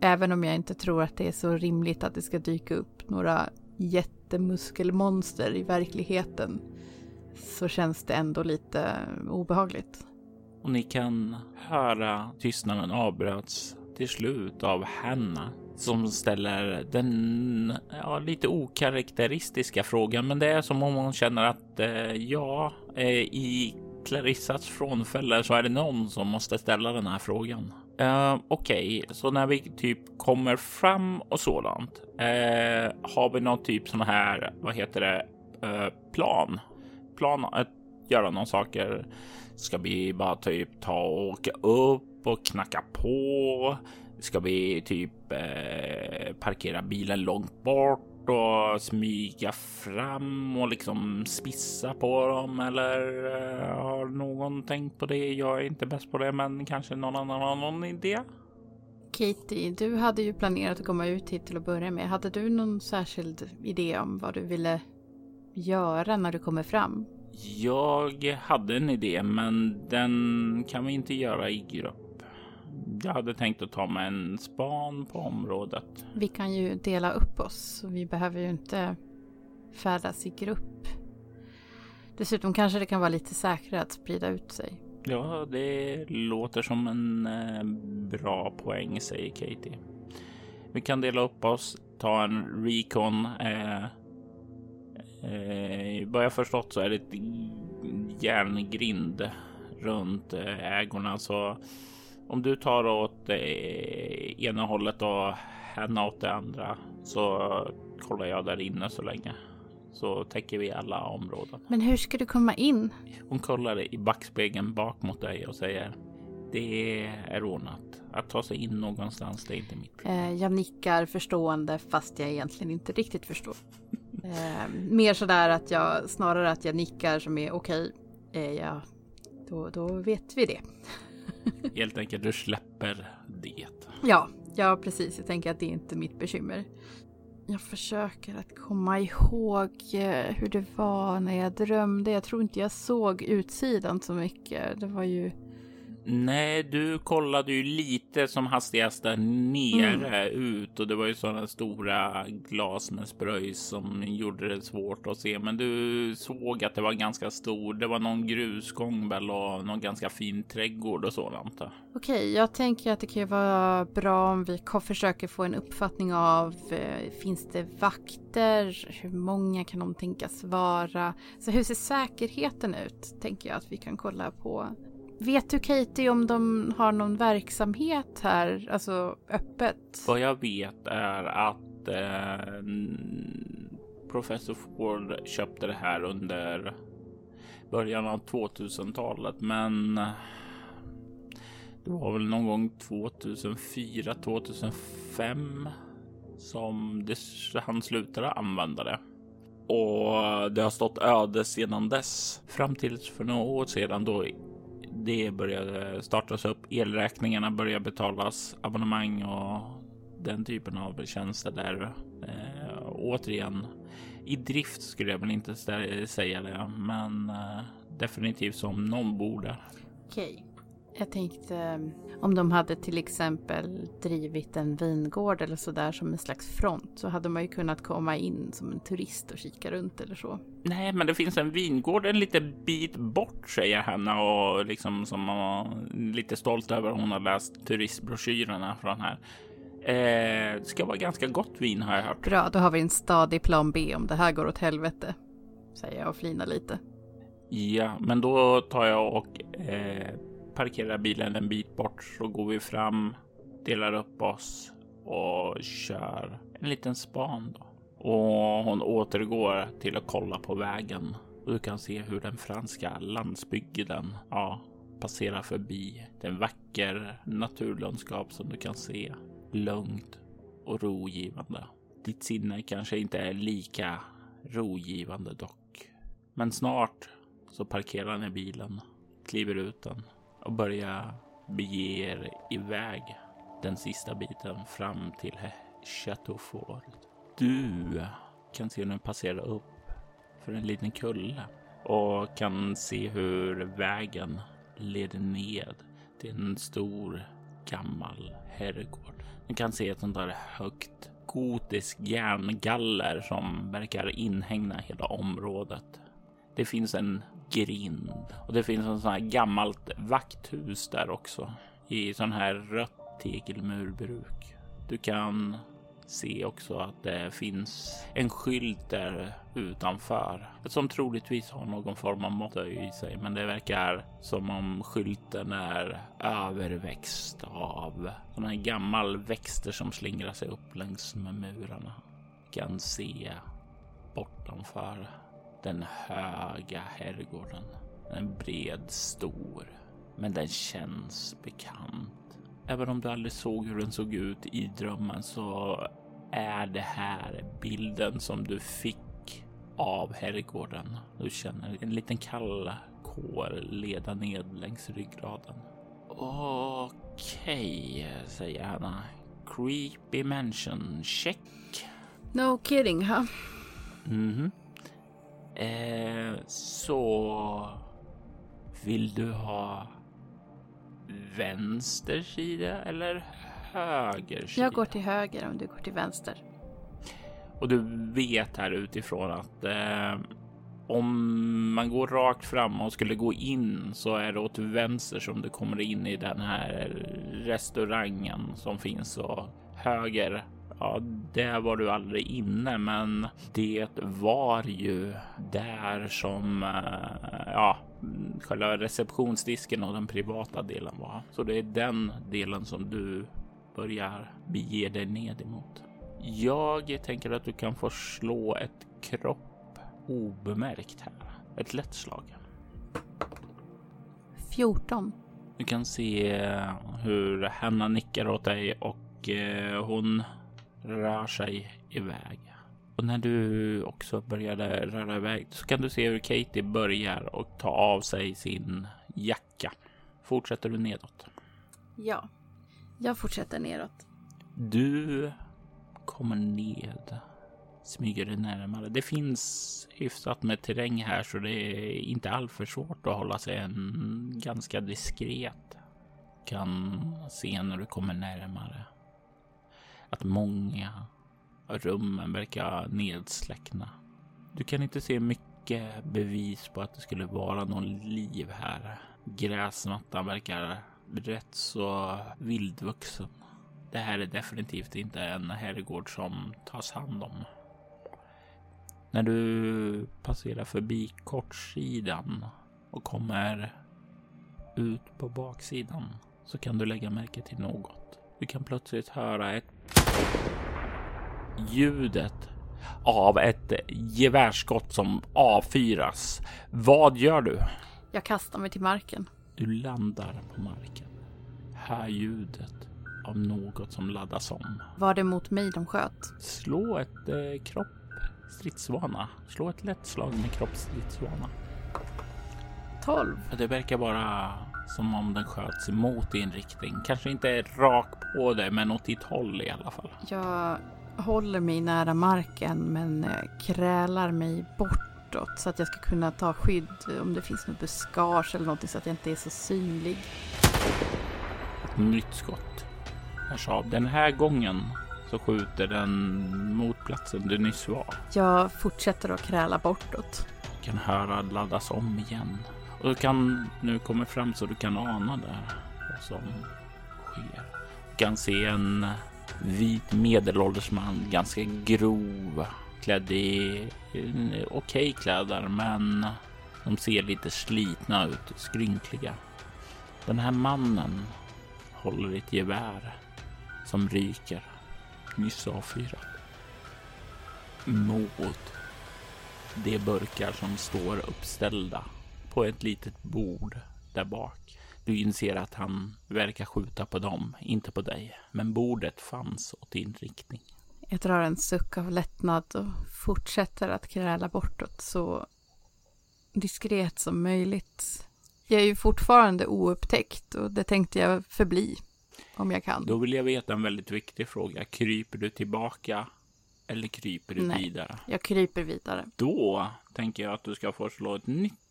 Speaker 3: Även om jag inte tror att det är så rimligt att det ska dyka upp några jättemuskelmonster i verkligheten så känns det ändå lite obehagligt.
Speaker 2: Och ni kan höra tystnaden avbröts till slut av Hanna som ställer den ja, lite okaraktäristiska frågan. Men det är som om hon känner att eh, ja, eh, i Clarissas frånfälle så är det någon som måste ställa den här frågan. Eh, Okej, okay. så när vi typ kommer fram och sådant. Eh, har vi någon typ sån här, vad heter det, eh, plan? Plan att göra någon saker. Ska vi bara typ ta och åka upp och knacka på? Ska vi typ eh, parkera bilen långt bort och smyga fram och liksom spissa på dem? Eller eh, har någon tänkt på det? Jag är inte bäst på det, men kanske någon annan har någon idé?
Speaker 3: Katie, du hade ju planerat att komma ut hit till att börja med. Hade du någon särskild idé om vad du ville göra när du kommer fram?
Speaker 2: Jag hade en idé, men den kan vi inte göra i grupp. Jag hade tänkt att ta med en span på området.
Speaker 3: Vi kan ju dela upp oss. Vi behöver ju inte färdas i grupp. Dessutom kanske det kan vara lite säkrare att sprida ut sig.
Speaker 2: Ja, det låter som en eh, bra poäng, säger Katie. Vi kan dela upp oss, ta en recon. Eh, Eh, vad jag förstått så är det ett järngrind runt eh, ägorna. Så om du tar åt eh, ena hållet och henne åt det andra så kollar jag där inne så länge. Så täcker vi alla områden.
Speaker 3: Men hur ska du komma in?
Speaker 2: Hon kollar i backspegeln bak mot dig och säger det är ordnat. Att ta sig in någonstans, det är inte mitt
Speaker 3: problem. Eh, jag nickar förstående fast jag egentligen inte riktigt förstår. Eh, mer sådär att jag snarare att jag nickar som är okej, okay, eh, ja, då, då vet vi det.
Speaker 2: Helt enkelt, du släpper det.
Speaker 3: Ja, ja precis. Jag tänker att det är inte mitt bekymmer. Jag försöker att komma ihåg eh, hur det var när jag drömde. Jag tror inte jag såg utsidan så mycket. Det var ju
Speaker 2: Nej, du kollade ju lite som hastigast där nere mm. ut och det var ju sådana stora glas med spröjs som gjorde det svårt att se. Men du såg att det var ganska stor. Det var någon grusgång väl och någon ganska fin trädgård och sådant. Okej,
Speaker 3: okay, jag tänker att det kan vara bra om vi försöker få en uppfattning av eh, finns det vakter? Hur många kan de tänkas vara? Så hur ser säkerheten ut? Tänker jag att vi kan kolla på Vet du Katie om de har någon verksamhet här, alltså öppet?
Speaker 2: Vad jag vet är att eh, professor Ford köpte det här under början av 2000-talet, men det var väl någon gång 2004, 2005 som det, han slutade använda det. Och det har stått öde sedan dess. Fram till för några år sedan då det började eh, startas upp. Elräkningarna började betalas, abonnemang och den typen av tjänster där. Eh, återigen, i drift skulle jag väl inte säga det, men eh, definitivt som någon borde.
Speaker 3: Okej. Jag tänkte om de hade till exempel drivit en vingård eller sådär som en slags front så hade man ju kunnat komma in som en turist och kika runt eller så.
Speaker 2: Nej, men det finns en vingård en liten bit bort säger Hanna och liksom som man var lite stolt över. Hon har läst turistbroschyrerna från här. Eh, det ska vara ganska gott vin har jag hört.
Speaker 3: Bra, då har vi en stadig plan B om det här går åt helvete. Säger jag och flinar lite.
Speaker 2: Ja, men då tar jag och eh, parkerar bilen en bit bort så går vi fram, delar upp oss och kör en liten span då. Och hon återgår till att kolla på vägen. Och du kan se hur den franska landsbygden, ja, passerar förbi. Det är en vacker naturlandskap som du kan se. Lugnt och rogivande. Ditt sinne kanske inte är lika rogivande dock. Men snart så parkerar ni bilen, kliver ut den och börja bege er iväg den sista biten fram till Chateau Fort. Du kan se hur den passerar upp för en liten kulle och kan se hur vägen leder ned till en stor gammal herrgård. Du kan se ett sånt där högt gotiskt järngaller som verkar inhägna hela området. Det finns en grind och det finns en sån här gammalt vakthus där också i sån här rött tegelmurbruk. Du kan se också att det finns en skylt där utanför som troligtvis har någon form av mått i sig. Men det verkar som om skylten är överväxt av sådana här gammal växter som slingrar sig upp längs med murarna. Kan se bortanför den höga herrgården. En bred, stor, men den känns bekant. Även om du aldrig såg hur den såg ut i drömmen så är det här bilden som du fick av herrgården. Du känner en liten kall kår leda ned längs ryggraden. Okej, säger Hanna. Creepy mansion, check.
Speaker 3: No kidding, ha?
Speaker 2: Mhm. Eh, så vill du ha vänster sida eller höger sida?
Speaker 3: Jag går till höger om du går till vänster.
Speaker 2: Och du vet här utifrån att eh, om man går rakt fram och skulle gå in så är det åt vänster som du kommer in i den här restaurangen som finns och höger. Ja, där var du aldrig inne, men det var ju där som eh, ja, själva receptionsdisken och den privata delen var. Så det är den delen som du börjar bege dig ned emot. Jag tänker att du kan få slå ett kropp obemärkt här. Ett lätt slag.
Speaker 3: 14.
Speaker 2: Du kan se hur Hanna nickar åt dig och eh, hon rör sig iväg. Och när du också började röra iväg så kan du se hur Katie börjar och ta av sig sin jacka. Fortsätter du nedåt?
Speaker 3: Ja, jag fortsätter neråt.
Speaker 2: Du kommer ned, smyger dig närmare. Det finns hyfsat med terräng här så det är inte alltför svårt att hålla sig en ganska diskret. Kan se när du kommer närmare att många av rummen verkar nedsläckna. Du kan inte se mycket bevis på att det skulle vara någon liv här. Gräsmattan verkar rätt så vildvuxen. Det här är definitivt inte en herrgård som tas hand om. När du passerar förbi kortsidan och kommer ut på baksidan så kan du lägga märke till något. Du kan plötsligt höra ett ljudet av ett gevärsskott som avfyras. Vad gör du?
Speaker 3: Jag kastar mig till marken.
Speaker 2: Du landar på marken. Hör ljudet av något som laddas om.
Speaker 3: Var det mot mig de sköt?
Speaker 2: Slå ett eh, kropp stridsvana. Slå ett lätt slag med kroppsstridsvana.
Speaker 3: 12.
Speaker 2: Det verkar bara som om den sköts emot i en riktning. Kanske inte rakt på dig, men åt ditt håll i alla fall.
Speaker 3: Jag håller mig nära marken men eh, krälar mig bortåt så att jag ska kunna ta skydd om det finns något buskage eller någonting så att jag inte är så synlig.
Speaker 2: Ett nytt skott. Hörs av. Den här gången så skjuter den mot platsen du nyss var.
Speaker 3: Jag fortsätter att kräla bortåt.
Speaker 2: Du kan höra laddas om igen. Och du kan nu komma fram så du kan ana det vad som sker. Du kan se en vit medelålders man, ganska grov, klädd i okej okay kläder, men de ser lite slitna ut, skrynkliga. Den här mannen håller ett gevär som ryker, nyss avfyrat, mot de burkar som står uppställda på ett litet bord där bak. Du inser att han verkar skjuta på dem, inte på dig. Men bordet fanns åt din riktning.
Speaker 3: Jag drar en suck av lättnad och fortsätter att kräla bortåt så diskret som möjligt. Jag är ju fortfarande oupptäckt och det tänkte jag förbli om jag kan.
Speaker 2: Då vill jag veta en väldigt viktig fråga. Kryper du tillbaka eller kryper du
Speaker 3: Nej,
Speaker 2: vidare?
Speaker 3: Jag kryper vidare.
Speaker 2: Då tänker jag att du ska få slå ett nytt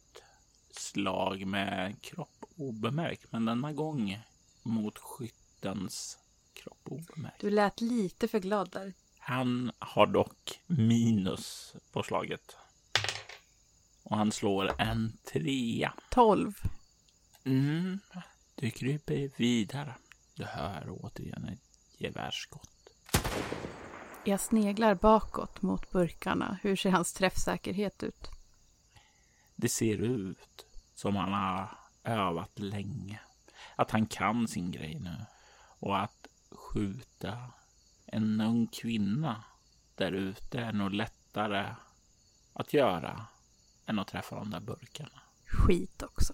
Speaker 2: slag med kropp obemärkt, men denna gång mot skyttens kropp obemärkt.
Speaker 3: Du lät lite för glad där.
Speaker 2: Han har dock minus på slaget. Och han slår en trea.
Speaker 3: Tolv.
Speaker 2: Mm, du kryper vidare. Du hör återigen ett gevärsskott.
Speaker 3: Jag sneglar bakåt mot burkarna. Hur ser hans träffsäkerhet ut?
Speaker 2: Det ser ut som han har övat länge. Att han kan sin grej nu. Och att skjuta en ung kvinna där ute är nog lättare att göra än att träffa de där burkarna.
Speaker 3: Skit också.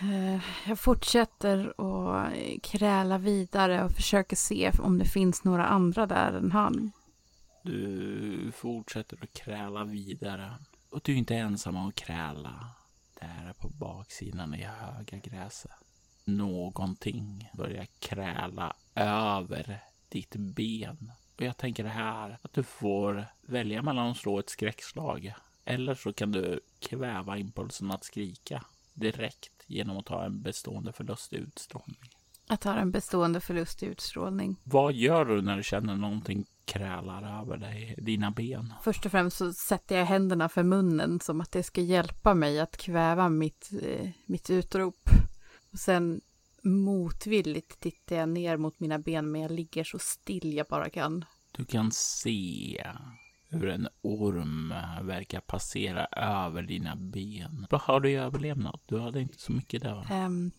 Speaker 3: Eh, jag fortsätter att kräla vidare och försöker se om det finns några andra där än han.
Speaker 2: Du fortsätter att kräla vidare. Och du är inte ensam om att kräla. Där på baksidan i höga gräset. Någonting börjar kräla över ditt ben. Och jag tänker det här att du får välja mellan att slå ett skräckslag eller så kan du kväva impulsen att skrika direkt genom att ta en bestående förlust i utstrålning.
Speaker 3: Att ha en bestående förlust i utstrålning.
Speaker 2: Vad gör du när du känner någonting krälar över dig, dina ben?
Speaker 3: Först och främst så sätter jag händerna för munnen som att det ska hjälpa mig att kväva mitt, eh, mitt utrop. Och sen motvilligt tittar jag ner mot mina ben men jag ligger så still jag bara kan.
Speaker 2: Du kan se hur en orm verkar passera över dina ben. Vad har du i överlevnad? Du hade inte så mycket där.
Speaker 3: Um,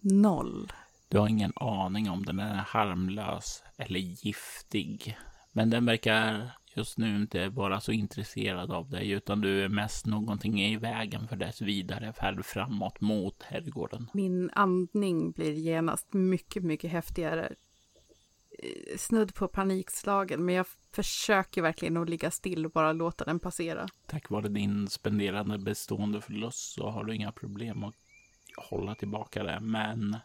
Speaker 3: noll.
Speaker 2: Du har ingen aning om den är harmlös eller giftig. Men den verkar just nu inte vara så intresserad av dig utan du är mest någonting i vägen för dess vidare färd framåt mot herrgården.
Speaker 3: Min andning blir genast mycket, mycket häftigare. Snudd på panikslagen, men jag försöker verkligen att ligga still och bara låta den passera.
Speaker 2: Tack vare din spenderande bestående förlust så har du inga problem att hålla tillbaka det, men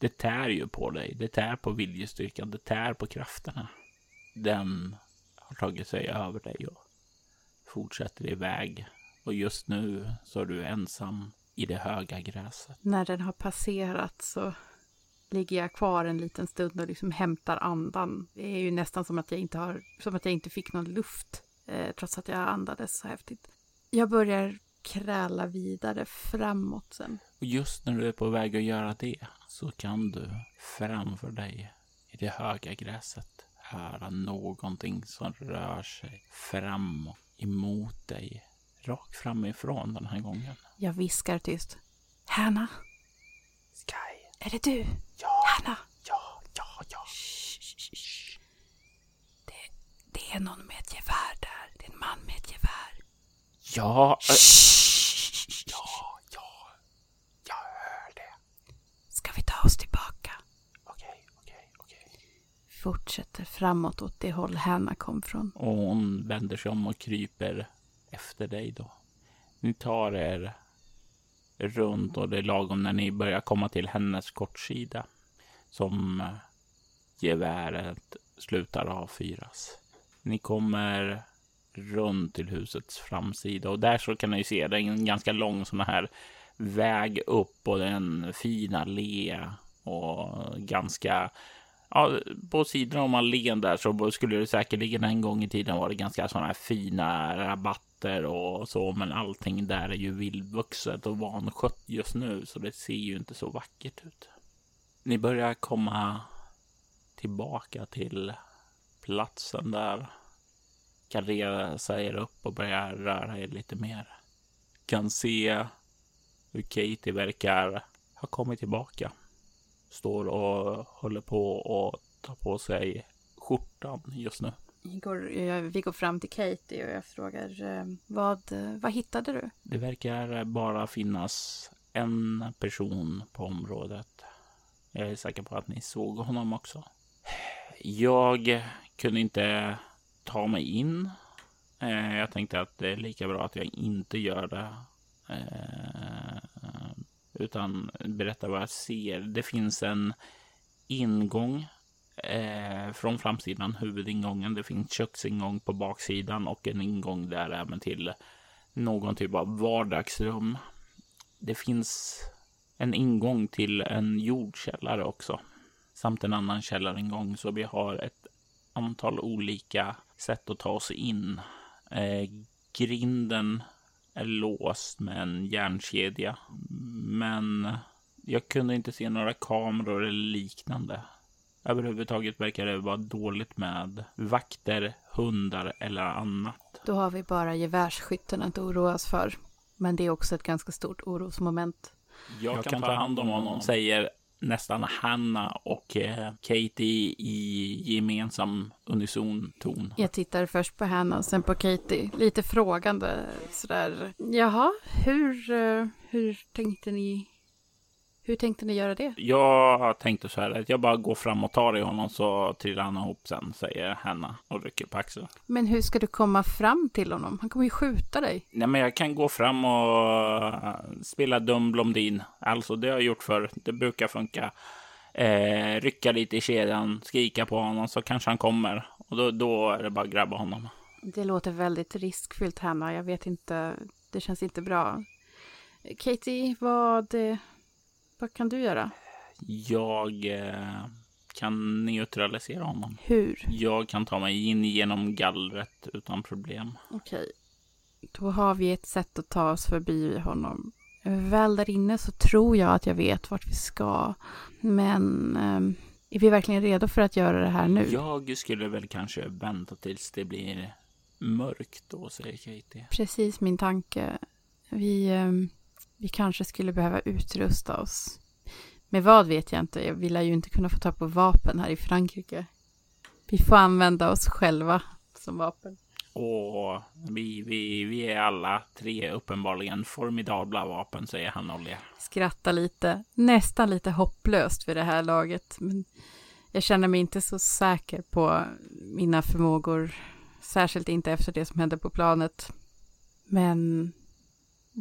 Speaker 2: det tär ju på dig. Det tär på viljestyrkan. Det tär på krafterna. Den har tagit sig över dig och fortsätter iväg. Och just nu så är du ensam i det höga gräset.
Speaker 3: När den har passerat så ligger jag kvar en liten stund och liksom hämtar andan. Det är ju nästan som att jag inte, har, som att jag inte fick någon luft eh, trots att jag andades så häftigt. Jag börjar kräla vidare framåt sen.
Speaker 2: Och just när du är på väg att göra det så kan du framför dig i det höga gräset höra någonting som rör sig framåt emot dig. Rakt framifrån den här gången.
Speaker 3: Jag viskar tyst. Hanna?
Speaker 2: Sky.
Speaker 3: Är det du?
Speaker 2: Ja.
Speaker 3: Hanna?
Speaker 2: Ja, ja, ja.
Speaker 3: Det, det är någon med ett gevär där. Det är en man med.
Speaker 2: Ja. Äh.
Speaker 3: Ska vi ta oss tillbaka?
Speaker 2: Okej, okej, okej.
Speaker 3: Fortsätter framåt åt det håll Hanna kom från.
Speaker 2: Och hon vänder sig om och kryper efter dig då. Ni tar er runt och det är lagom när ni börjar komma till hennes kortsida som geväret slutar avfyras. Ni kommer runt till husets framsida och där så kan ni se det är en ganska lång sån här väg upp och en fin allé och ganska Ja, på sidan om allén där så skulle det säkerligen en gång i tiden vara ganska sådana här fina rabatter och så, men allting där är ju vildvuxet och vanskött just nu, så det ser ju inte så vackert ut. Ni börjar komma tillbaka till platsen där. Kan resa er upp och börja röra er lite mer. Kan se hur Katie verkar ha kommit tillbaka. Står och håller på och tar på sig skjortan just nu.
Speaker 3: Går, jag- vi går fram till Katie och jag frågar eh, vad, eh, vad hittade du?
Speaker 2: Det verkar bara finnas en person på området. Jag är säker på att ni såg honom också. Jag kunde inte ta mig in. Eh, Jag tänkte att det är lika bra att jag inte gör det. Eh, Utan berätta vad jag ser. Det finns en ingång eh, från framsidan, huvudingången. Det finns köksingång på baksidan och en ingång där även till någon typ av vardagsrum. Det finns en ingång till en jordkällare också. Samt en annan källaringång. Så vi har ett antal olika sätt att ta oss in. Eh, grinden är låst med en järnkedja. Men jag kunde inte se några kameror eller liknande. Överhuvudtaget verkar det vara dåligt med vakter, hundar eller annat.
Speaker 3: Då har vi bara gevärsskytten att oroa oss för. Men det är också ett ganska stort orosmoment.
Speaker 2: Jag, kan, ta hand om honom, säger nästan Hanna och eh, Katie i gemensam unison ton.
Speaker 3: Jag tittar först på Hanna och sen på Katie. Lite frågande sådär. Jaha, hur, eh, hur tänkte ni? Hur tänkte ni göra det?
Speaker 2: Jag tänkte så här att jag bara går fram och tar i honom så trillar han ihop sen, säger Hanna och rycker på axeln.
Speaker 3: Men hur ska du komma fram till honom? Han kommer ju skjuta dig.
Speaker 2: Nej, men jag kan gå fram och spela dum blondin. Alltså, det har jag gjort förr. Det brukar funka. Eh, rycka lite i kedjan, skrika på honom så kanske han kommer. Och då, då är det bara att grabba honom.
Speaker 3: Det låter väldigt riskfyllt, Hanna. Jag vet inte. Det känns inte bra. Katie, vad, vad kan du göra?
Speaker 2: Jag eh, kan neutralisera honom.
Speaker 3: Hur?
Speaker 2: Jag kan ta mig in genom gallret utan problem.
Speaker 3: Okej. Då har vi ett sätt att ta oss förbi honom. Väl där inne så tror jag att jag vet vart vi ska. Men ehm, är vi verkligen redo för att göra det här nu?
Speaker 2: Jag skulle väl kanske vänta tills det blir mörkt då, säger Katie.
Speaker 3: Precis min tanke. Vi, ehm, vi kanske skulle behöva utrusta oss. Med vad vet jag inte. Vi lär ju inte kunna få ta på vapen här i Frankrike. Vi får använda oss själva som vapen.
Speaker 2: Och vi, vi, vi är alla tre uppenbarligen formidabla vapen, säger han och ler.
Speaker 3: Skratta lite. Nästan lite hopplöst vid det här laget. Men jag känner mig inte så säker på mina förmågor. Särskilt inte efter det som hände på planet. Men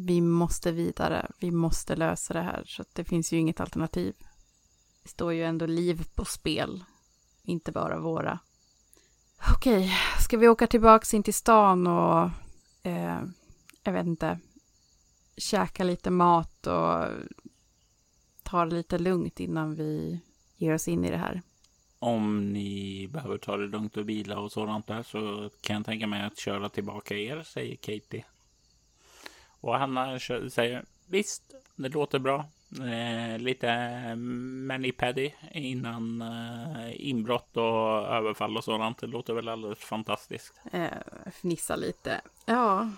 Speaker 3: vi måste vidare. Vi måste lösa det här. Så att det finns ju inget alternativ. Det står ju ändå liv på spel. Inte bara våra. Okej, ska vi åka tillbaks in till stan och... Eh, jag vet inte. Käka lite mat och ta det lite lugnt innan vi ger oss in i det här.
Speaker 2: Om ni behöver ta det lugnt och vila och sådant där så kan jag tänka mig att köra tillbaka er, säger Katie. Och Hanna säger visst, det låter bra. Eh, lite mani-pedi innan eh, inbrott och överfall och sådant. Det låter väl alldeles fantastiskt.
Speaker 3: Eh, fnissa lite. Ja,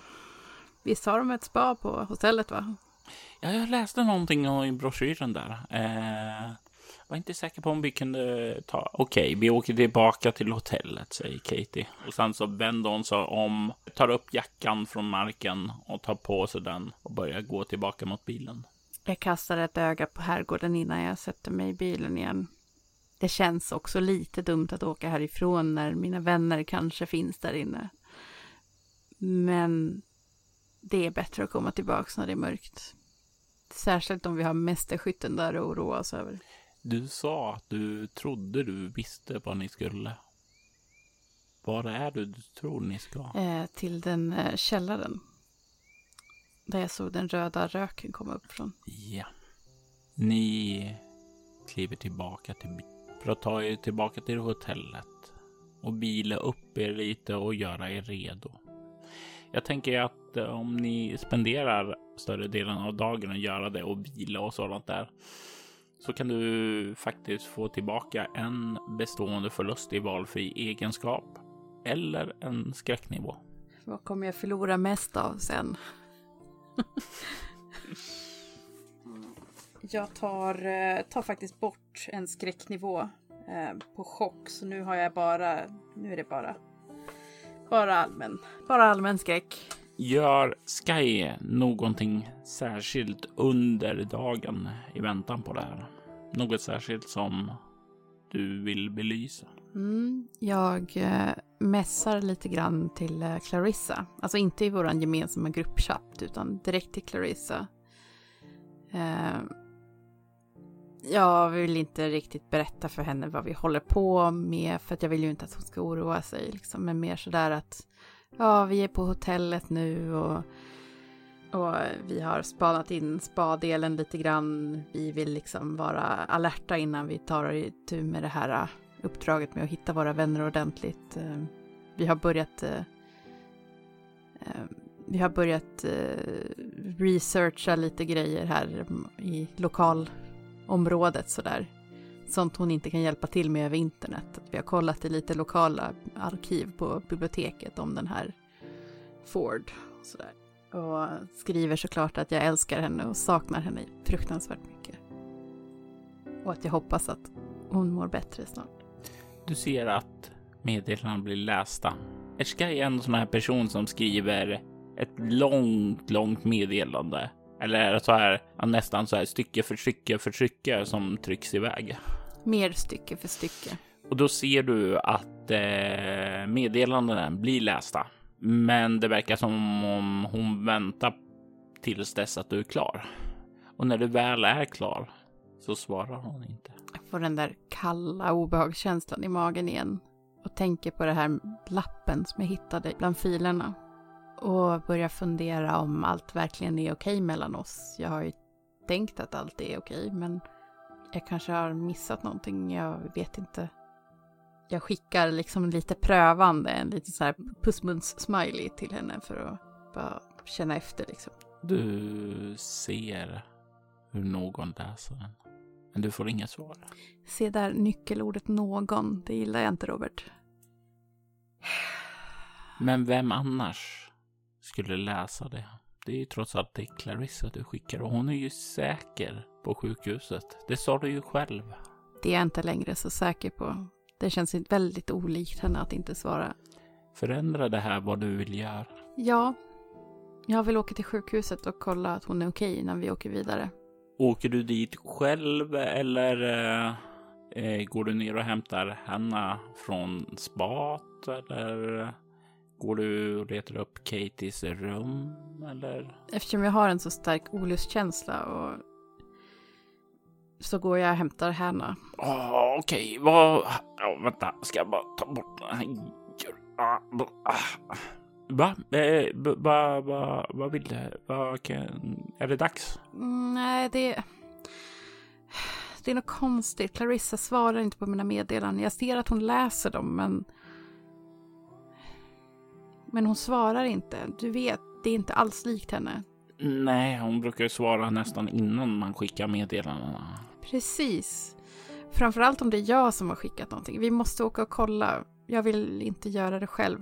Speaker 3: visst har de ett spa på hotellet va?
Speaker 2: Ja, jag läste någonting i broschyren där. Eh, var inte säker på om vi kunde ta... Okej, vi åker tillbaka till hotellet, säger Katie. Och sen så vänder hon sig om, tar upp jackan från marken och tar på sig den och börjar gå tillbaka mot bilen.
Speaker 3: Jag kastar ett öga på herrgården innan jag sätter mig i bilen igen. Det känns också lite dumt att åka härifrån när mina vänner kanske finns där inne. Men det är bättre att komma tillbaka när det är mörkt. Särskilt om vi har mästerskytten där att oroa oss över.
Speaker 2: Du sa att du trodde du visste vad ni skulle. Var är det du tror ni ska?
Speaker 3: Eh, till den eh, källaren. Där jag såg den röda röken komma upp från.
Speaker 2: Ja. Ni kliver tillbaka till för att ta er tillbaka till hotellet och bila upp er lite och göra er redo. Jag tänker att eh, om ni spenderar större delen av dagen att göra det och vila och sådant där så kan du faktiskt få tillbaka en bestående förlust i valfri egenskap eller en skräcknivå.
Speaker 3: Vad kommer jag förlora mest av sen? jag tar, eh, tar faktiskt bort en skräcknivå eh, på chock. Så nu har jag bara, nu är det bara, bara allmän, bara allmän skräck.
Speaker 2: Gör Sky någonting särskilt under dagen i väntan på det här? Något särskilt som du vill belysa?
Speaker 3: Mm, jag eh, mässar lite grann till eh, Clarissa. Alltså inte i vår gemensamma gruppchatt utan direkt till Clarissa. Eh, jag vill inte riktigt berätta för henne vad vi håller på med för att jag vill ju inte att hon ska oroa sig. Liksom. Men mer sådär att ja, vi är på hotellet nu och, och vi har spanat in spadelen lite grann. Vi vill liksom vara alerta innan vi tar itu med det här äh, uppdraget med att hitta våra vänner ordentligt. Äh, vi har börjat äh, vi har börjat researcha lite grejer här i lokalområdet sådär. Sånt hon inte kan hjälpa till med över internet. Vi har kollat i lite lokala arkiv på biblioteket om den här Ford. Och, sådär. och skriver såklart att jag älskar henne och saknar henne fruktansvärt mycket. Och att jag hoppas att hon mår bättre snart.
Speaker 2: Du ser att meddelandena blir lästa. Erska är en sån här person som skriver ett långt, långt meddelande. Eller så här, nästan så här stycke för stycke för stycke som trycks iväg.
Speaker 3: Mer stycke för stycke.
Speaker 2: Och då ser du att eh, meddelandena blir lästa. Men det verkar som om hon väntar tills dess att du är klar. Och när du väl är klar så svarar hon inte.
Speaker 3: Jag får den där kalla obehagskänslan i magen igen och tänker på det här lappen som jag hittade bland filerna och börjar fundera om allt verkligen är okej mellan oss. Jag har ju tänkt att allt är okej, men jag kanske har missat någonting. Jag vet inte. Jag skickar liksom lite prövande, en liten så här pussmuns-smiley till henne för att bara känna efter liksom.
Speaker 2: Du ser hur någon läser den. Men du får inga svar.
Speaker 3: Se där nyckelordet någon. Det gillar jag inte, Robert.
Speaker 2: Men vem annars skulle läsa det? Det är ju trots allt det Clarissa du skickar och hon är ju säker på sjukhuset. Det sa du ju själv.
Speaker 3: Det är jag inte längre så säker på. Det känns väldigt olikt henne att inte svara.
Speaker 2: Förändra det här vad du vill göra.
Speaker 3: Ja, jag vill åka till sjukhuset och kolla att hon är okej innan vi åker vidare.
Speaker 2: Åker du dit själv eller eh, eh, går du ner och hämtar Hanna från spat eller går du och letar upp Katies rum eller?
Speaker 3: Eftersom jag har en så stark olustkänsla och så går jag och hämtar Hanna.
Speaker 2: Oh, Okej, okay. vad... Oh, vänta, ska jag bara ta bort den här... Ah, ah. Va? Eh, va, va, vad vill du? Va, kan, är det dags?
Speaker 3: Mm, nej, det... Det är något konstigt. Clarissa svarar inte på mina meddelanden. Jag ser att hon läser dem, men... Men hon svarar inte. Du vet, det är inte alls likt henne.
Speaker 2: Nej, hon brukar ju svara nästan innan man skickar meddelandena.
Speaker 3: Precis. Framförallt om det är jag som har skickat någonting. Vi måste åka och kolla. Jag vill inte göra det själv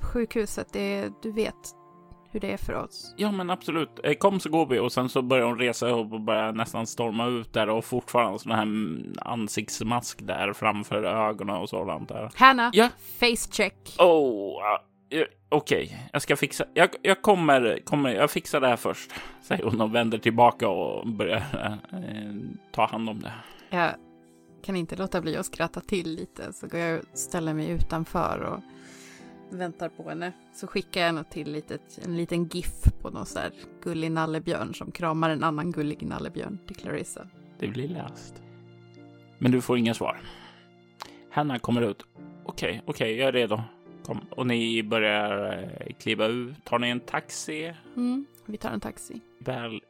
Speaker 3: sjukhuset, det, du vet hur det är för oss.
Speaker 2: Ja, men absolut. Eh, kom så går vi och sen så börjar hon resa upp och börjar nästan storma ut där och fortfarande sån här ansiktsmask där framför ögonen och sådant där.
Speaker 3: Hanna,
Speaker 2: ja?
Speaker 3: face check.
Speaker 2: Oh, okej, okay. jag ska fixa. Jag, jag kommer, kommer, jag fixar det här först, säger hon och vänder tillbaka och börjar uh, ta hand om det.
Speaker 3: Jag kan inte låta bli att skratta till lite så går jag och ställer mig utanför och väntar på henne. Så skickar jag henne till litet, en liten GIF på någon sån där gullig nallebjörn som kramar en annan gullig nallebjörn till Clarissa.
Speaker 2: Det blir läst. Men du får inga svar. Hanna kommer ut. Okej, okay, okej, okay, jag är redo. Kom. Och ni börjar eh, kliva ut. Tar ni en taxi?
Speaker 3: Mm, vi tar en taxi.
Speaker 2: Väl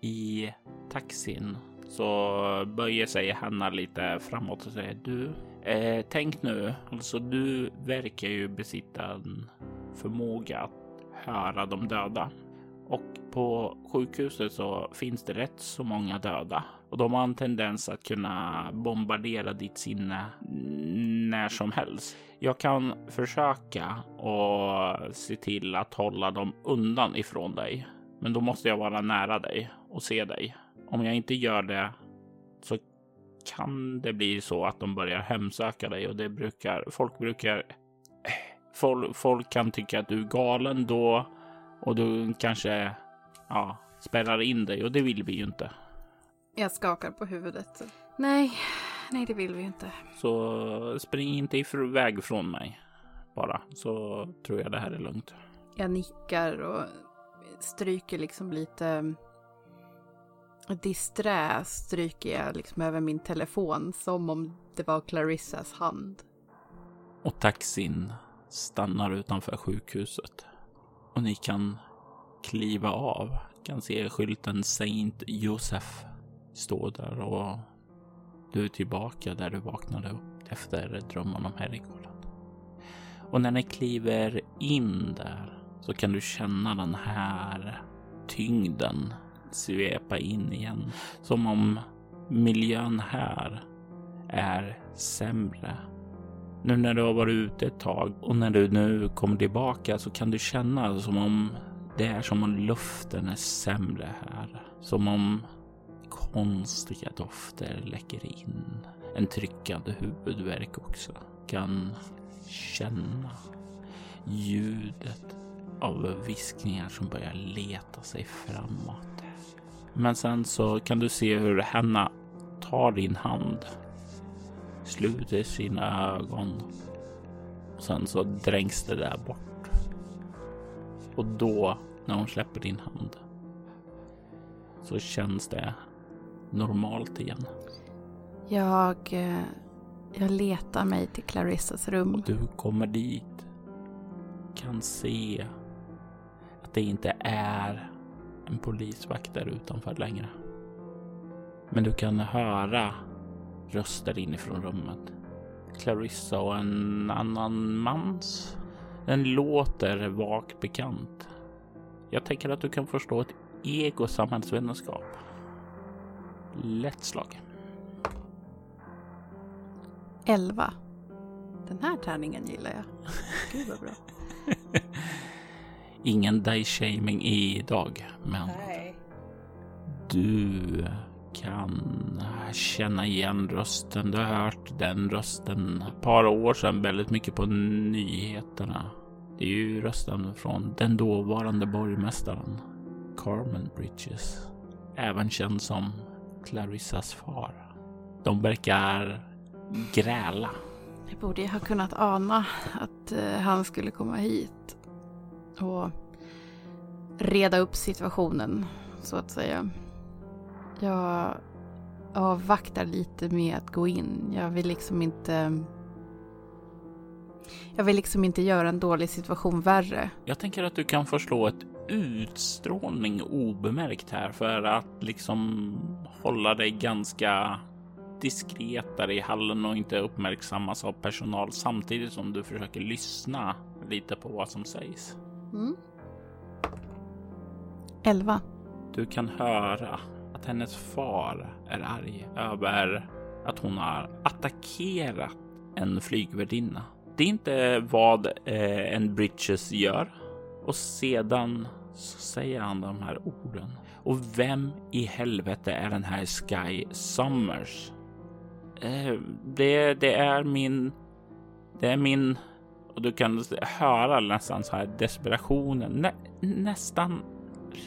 Speaker 2: i taxin så böjer sig Hanna lite framåt och säger du, Eh, tänk nu, alltså du verkar ju besitta en förmåga att höra de döda. Och på sjukhuset så finns det rätt så många döda och de har en tendens att kunna bombardera ditt sinne när som helst. Jag kan försöka och se till att hålla dem undan ifrån dig, men då måste jag vara nära dig och se dig. Om jag inte gör det så kan det bli så att de börjar hemsöka dig och det brukar folk brukar. Folk, folk kan tycka att du är galen då och du kanske ja, spärrar in dig och det vill vi ju inte.
Speaker 3: Jag skakar på huvudet. Nej, nej det vill vi inte.
Speaker 2: Så spring inte iväg från mig bara så tror jag det här är lugnt.
Speaker 3: Jag nickar och stryker liksom lite disträ stryker jag liksom över min telefon som om det var Clarissas hand.
Speaker 2: Och taxin stannar utanför sjukhuset och ni kan kliva av. Kan se skylten Saint Joseph stå där och du är tillbaka där du vaknade upp efter drömmen om herrgården. Och när ni kliver in där så kan du känna den här tyngden svepa in igen. Som om miljön här är sämre. Nu när du har varit ute ett tag och när du nu kommer tillbaka så kan du känna som om det är som om luften är sämre här. Som om konstiga dofter läcker in. En tryckande huvudvärk också. Kan känna ljudet av viskningar som börjar leta sig framåt. Men sen så kan du se hur Hanna tar din hand, sluter sina ögon och sen så dränks det där bort. Och då, när hon släpper din hand, så känns det normalt igen.
Speaker 3: Jag, eh, jag letar mig till Clarissas rum.
Speaker 2: Och du kommer dit, kan se att det inte är en polisvakt där utanför längre. Men du kan höra röster inifrån rummet. Clarissa och en annan mans. Den låter vagt bekant. Jag tänker att du kan förstå ett ego samhällsvänskap. Lätt slag.
Speaker 3: 11. Den här tärningen gillar jag. Gud vad bra.
Speaker 2: Ingen die-shaming idag, men
Speaker 3: Nej.
Speaker 2: du kan känna igen rösten. Du har hört den rösten ett par år sedan väldigt mycket på nyheterna. Det är ju rösten från den dåvarande borgmästaren Carmen Bridges, även känd som Clarissas far. De verkar gräla.
Speaker 3: Jag borde ju ha kunnat ana att eh, han skulle komma hit och reda upp situationen, så att säga. Jag avvaktar lite med att gå in. Jag vill liksom inte... Jag vill liksom inte göra en dålig situation värre.
Speaker 2: Jag tänker att du kan förslå ett utstrålning obemärkt här för att liksom hålla dig ganska diskret där i hallen och inte uppmärksammas av personal samtidigt som du försöker lyssna lite på vad som sägs.
Speaker 3: Mm. 11.
Speaker 2: Du kan höra att hennes far är arg över att hon har attackerat en flygvärdinna. Det är inte vad eh, en Bridges gör. Och sedan så säger han de här orden. Och vem i helvete är den här Sky Summers? Eh, det, det är min... Det är min... Och du kan höra nästan så här desperationen, nä, nästan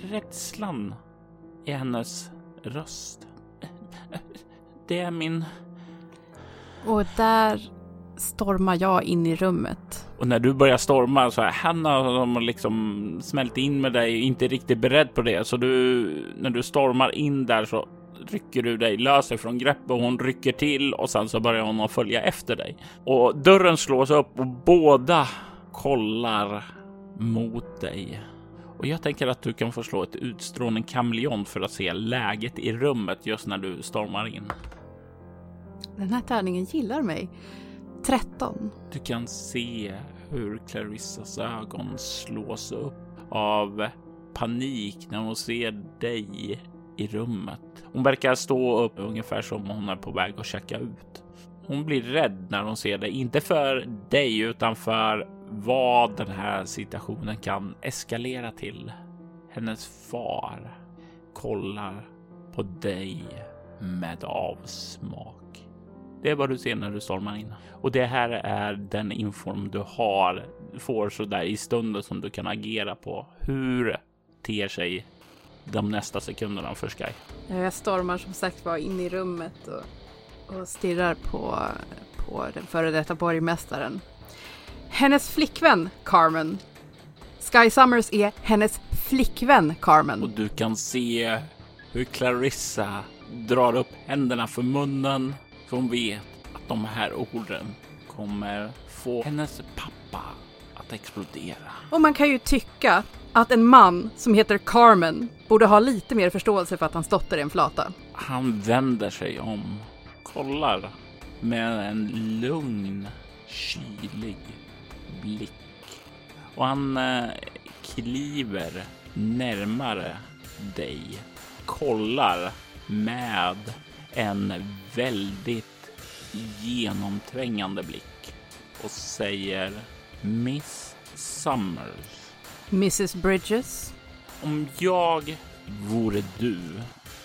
Speaker 2: rädslan i hennes röst. Eh, eh, det är min...
Speaker 3: Och där stormar jag in i rummet.
Speaker 2: Och när du börjar storma så är Hanna som liksom smält in med dig inte riktigt beredd på det. Så du, när du stormar in där så rycker du dig lös från greppet och hon rycker till och sen så börjar hon att följa efter dig. Och dörren slås upp och båda kollar mot dig. Och jag tänker att du kan få slå ett utstrålning kameleont för att se läget i rummet just när du stormar in.
Speaker 3: Den här tärningen gillar mig. 13.
Speaker 2: Du kan se hur Clarissas ögon slås upp av panik när hon ser dig i rummet. Hon verkar stå upp ungefär som hon är på väg att checka ut. Hon blir rädd när hon ser dig, inte för dig utan för vad den här situationen kan eskalera till. Hennes far kollar på dig med avsmak. Det är vad du ser när du stormar in. Och det här är den inform du har, får så där i stunden som du kan agera på. Hur ter sig de nästa sekunderna för Sky?
Speaker 3: Jag stormar som sagt var in i rummet och, och stirrar på, på den före detta borgmästaren. Hennes flickvän Carmen. Sky Summers är hennes flickvän Carmen.
Speaker 2: Och du kan se hur Clarissa drar upp händerna för munnen. För hon vet att de här orden kommer få hennes pappa att explodera.
Speaker 3: Och man kan ju tycka att en man som heter Carmen borde ha lite mer förståelse för att hans dotter är en flata.
Speaker 2: Han vänder sig om, kollar med en lugn, kylig blick och han eh, kliver närmare dig, kollar med en väldigt genomträngande blick och säger Miss Summers.
Speaker 3: Mrs Bridges.
Speaker 2: Om jag vore du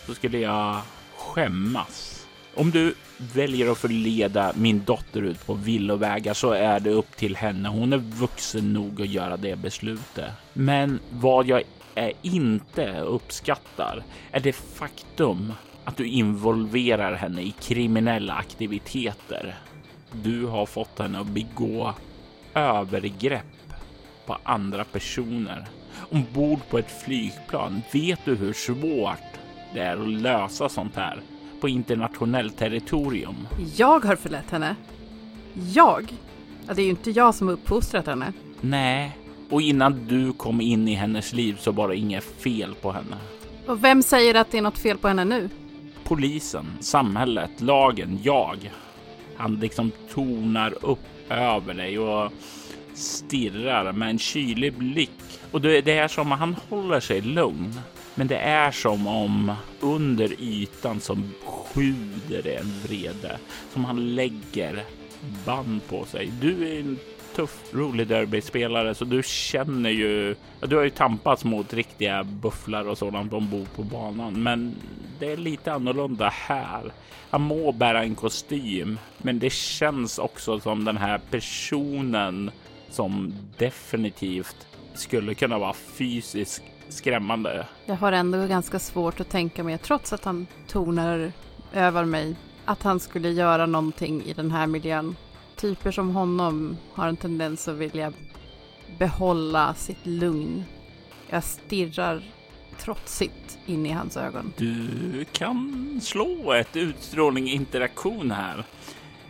Speaker 2: så skulle jag skämmas. Om du väljer att förleda min dotter ut på villovägar så är det upp till henne. Hon är vuxen nog att göra det beslutet. Men vad jag är inte uppskattar är det faktum att du involverar henne i kriminella aktiviteter. Du har fått henne att begå övergrepp på andra personer. Ombord på ett flygplan vet du hur svårt det är att lösa sånt här på internationellt territorium.
Speaker 3: Jag har förlett henne. Jag? Ja, det är ju inte jag som har uppfostrat henne.
Speaker 2: Nej, och innan du kom in i hennes liv så var det inget fel på henne.
Speaker 3: Och vem säger att det är något fel på henne nu?
Speaker 2: Polisen, samhället, lagen, jag. Han liksom tonar upp över dig och stirrar med en kylig blick. Och det är som att han håller sig lugn. Men det är som om under ytan som sjuder en vrede som han lägger band på sig. Du är tuff, rolig derbyspelare så du känner ju. Du har ju tampats mot riktiga bufflar och sådant ombord på banan, men det är lite annorlunda här. Han må bära en kostym, men det känns också som den här personen som definitivt skulle kunna vara fysiskt skrämmande.
Speaker 3: Jag har ändå ganska svårt att tänka mig, trots att han tonar över mig, att han skulle göra någonting i den här miljön. Typer som honom har en tendens att vilja behålla sitt lugn. Jag stirrar trotsigt in i hans ögon.
Speaker 2: Du kan slå ett utstrålning interaktion här.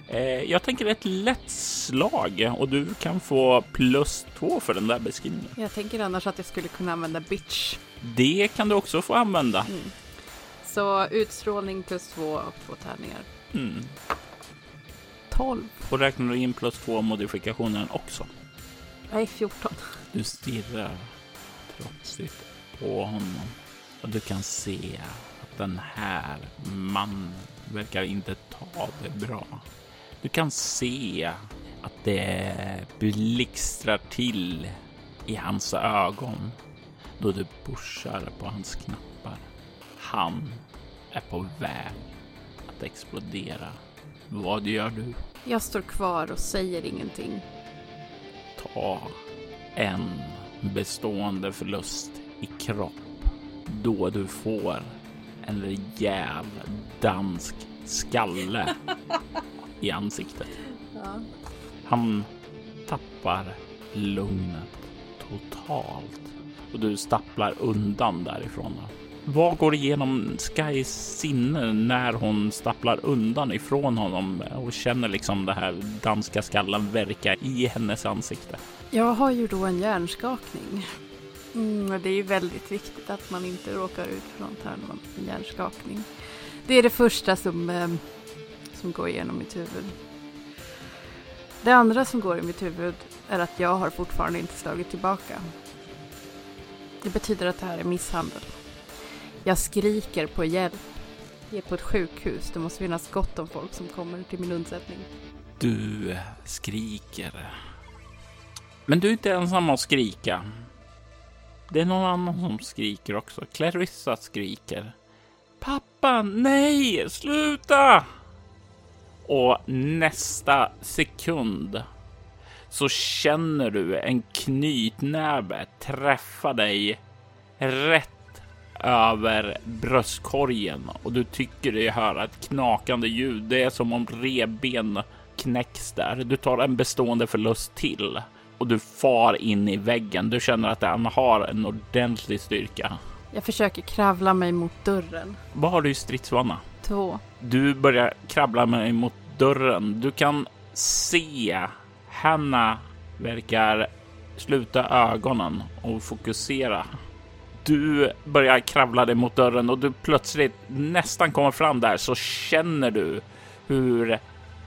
Speaker 2: Eh, jag tänker ett lätt slag och du kan få plus två för den där beskrivningen.
Speaker 3: Jag tänker annars att jag skulle kunna använda bitch.
Speaker 2: Det kan du också få använda.
Speaker 3: Mm. Så utstrålning plus två och två tärningar.
Speaker 2: Mm.
Speaker 3: 12.
Speaker 2: Och räknar du in plus två modifikationen också.
Speaker 3: Nej, 14.
Speaker 2: Du stirrar trotsigt på honom och du kan se att den här mannen verkar inte ta det bra. Du kan se att det blixtrar till i hans ögon då du pushar på hans knappar. Han är på väg att explodera. Vad gör du?
Speaker 3: Jag står kvar och säger ingenting.
Speaker 2: Ta en bestående förlust i kropp då du får en rejäl dansk skalle i ansiktet.
Speaker 3: Ja.
Speaker 2: Han tappar lugnet totalt och du stapplar undan därifrån. Vad går igenom Skys sinne när hon stapplar undan ifrån honom och känner liksom det här danska skallen verka i hennes ansikte?
Speaker 3: Jag har ju då en hjärnskakning. Mm, det är ju väldigt viktigt att man inte råkar ut för något här när man får en hjärnskakning. Det är det första som, eh, som går igenom mitt huvud. Det andra som går i mitt huvud är att jag har fortfarande inte slagit tillbaka. Det betyder att det här är misshandel. Jag skriker på hjälp. Jag är på ett sjukhus. Det måste finnas gott om folk som kommer till min undsättning.
Speaker 2: Du skriker. Men du är inte ensam att skrika. Det är någon annan som skriker också. Clarissa skriker. Pappa, nej, sluta! Och nästa sekund så känner du en knytnäve träffa dig rätt över bröstkorgen och du tycker dig höra ett knakande ljud. Det är som om revben knäcks där. Du tar en bestående förlust till och du far in i väggen. Du känner att den har en ordentlig styrka.
Speaker 3: Jag försöker kravla mig mot dörren.
Speaker 2: Vad har du i stridsvana?
Speaker 3: Två.
Speaker 2: Du börjar krabbla mig mot dörren. Du kan se Hanna verkar sluta ögonen och fokusera. Du börjar kravla dig mot dörren och du plötsligt nästan kommer fram där så känner du hur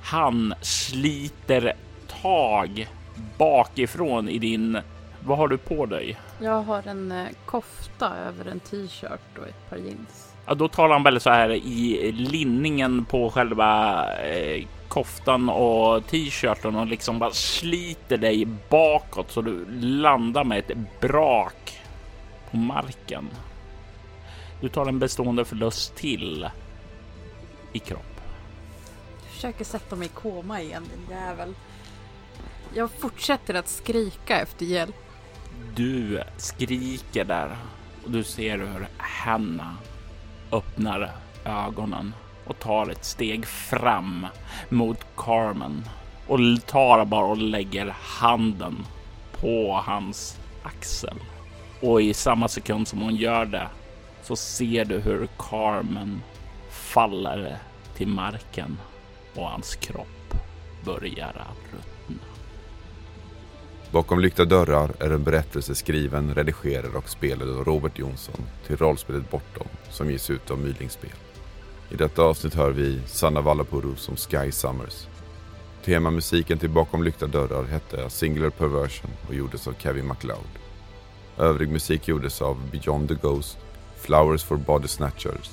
Speaker 2: han sliter tag bakifrån i din... Vad har du på dig?
Speaker 3: Jag har en eh, kofta över en t-shirt och ett par jeans.
Speaker 2: Ja, då talar han väldigt så här i linningen på själva eh, koftan och t-shirten och liksom bara sliter dig bakåt så du landar med ett brak på marken. Du tar en bestående förlust till i kropp.
Speaker 3: Jag försöker sätta mig i koma igen, din jävel. Jag fortsätter att skrika efter hjälp.
Speaker 2: Du skriker där och du ser hur Hanna öppnar ögonen och tar ett steg fram mot Carmen och tar bara och lägger handen på hans axel. Och i samma sekund som hon gör det så ser du hur Carmen faller till marken och hans kropp börjar att ruttna.
Speaker 1: Bakom lyckta dörrar är en berättelse skriven, redigerad och spelad av Robert Jonsson till rollspelet Bortom som ges ut av Mylingspel. I detta avsnitt hör vi Sanna Vallapuro som Sky Summers. Temamusiken till Bakom lyckta dörrar hette Singular Perversion och gjordes av Kevin MacLeod. Övrig musik gjordes av Beyond the Ghost, Flowers for Body Snatchers,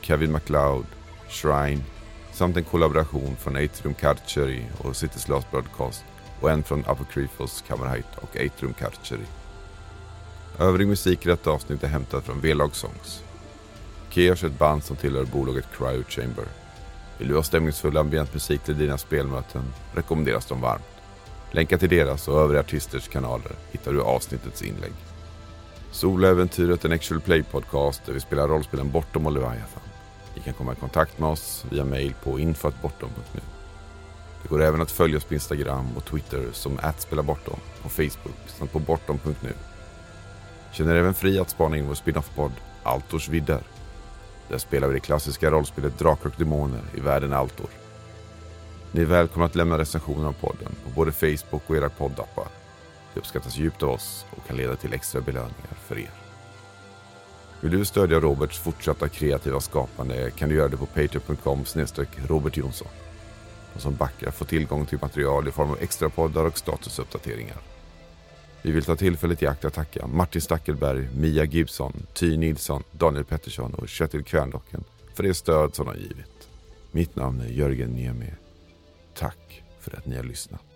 Speaker 1: Kevin MacLeod, Shrine samt en kollaboration från Atrium Carcheri och City's Last Broadcast och en från Apocryphos, Kammarheit och Atrium Carcheri. Övrig musik i detta avsnitt är hämtad från V-Log Songs. Keyos är ett band som tillhör bolaget Cryo Chamber. Vill du ha stämningsfull ambientmusik till dina spelmöten rekommenderas de varmt. Länkar till deras och övriga artisters kanaler hittar du i avsnittets inlägg. Soläventyret är en actual play podcast där vi spelar rollspelen Bortom och Leviathan. Ni kan komma i kontakt med oss via mail på info.bortom.nu. Det går även att följa oss på Instagram och Twitter som @spelabortom, på Facebook samt på bortom.nu. Känner även fri att spana in vår spin-off-podd Altors vidder. Där spelar vi det klassiska rollspelet Drakar och Demoner i världen Altor. Ni är välkomna att lämna recensioner av podden på både Facebook och era poddappar. Det uppskattas djupt av oss och kan leda till extra belöningar för er. Vill du stödja Roberts fortsatta kreativa skapande kan du göra det på patreon.com Robert Jonsson. De som backar får tillgång till material i form av extra poddar och statusuppdateringar. Vi vill ta tillfället i akt att tacka Martin Stackelberg, Mia Gibson, Ty Nilsson, Daniel Pettersson och Kjetil Kvärndocken för det stöd som de givit. Mitt namn är Jörgen Niemi. Tack för att ni har lyssnat.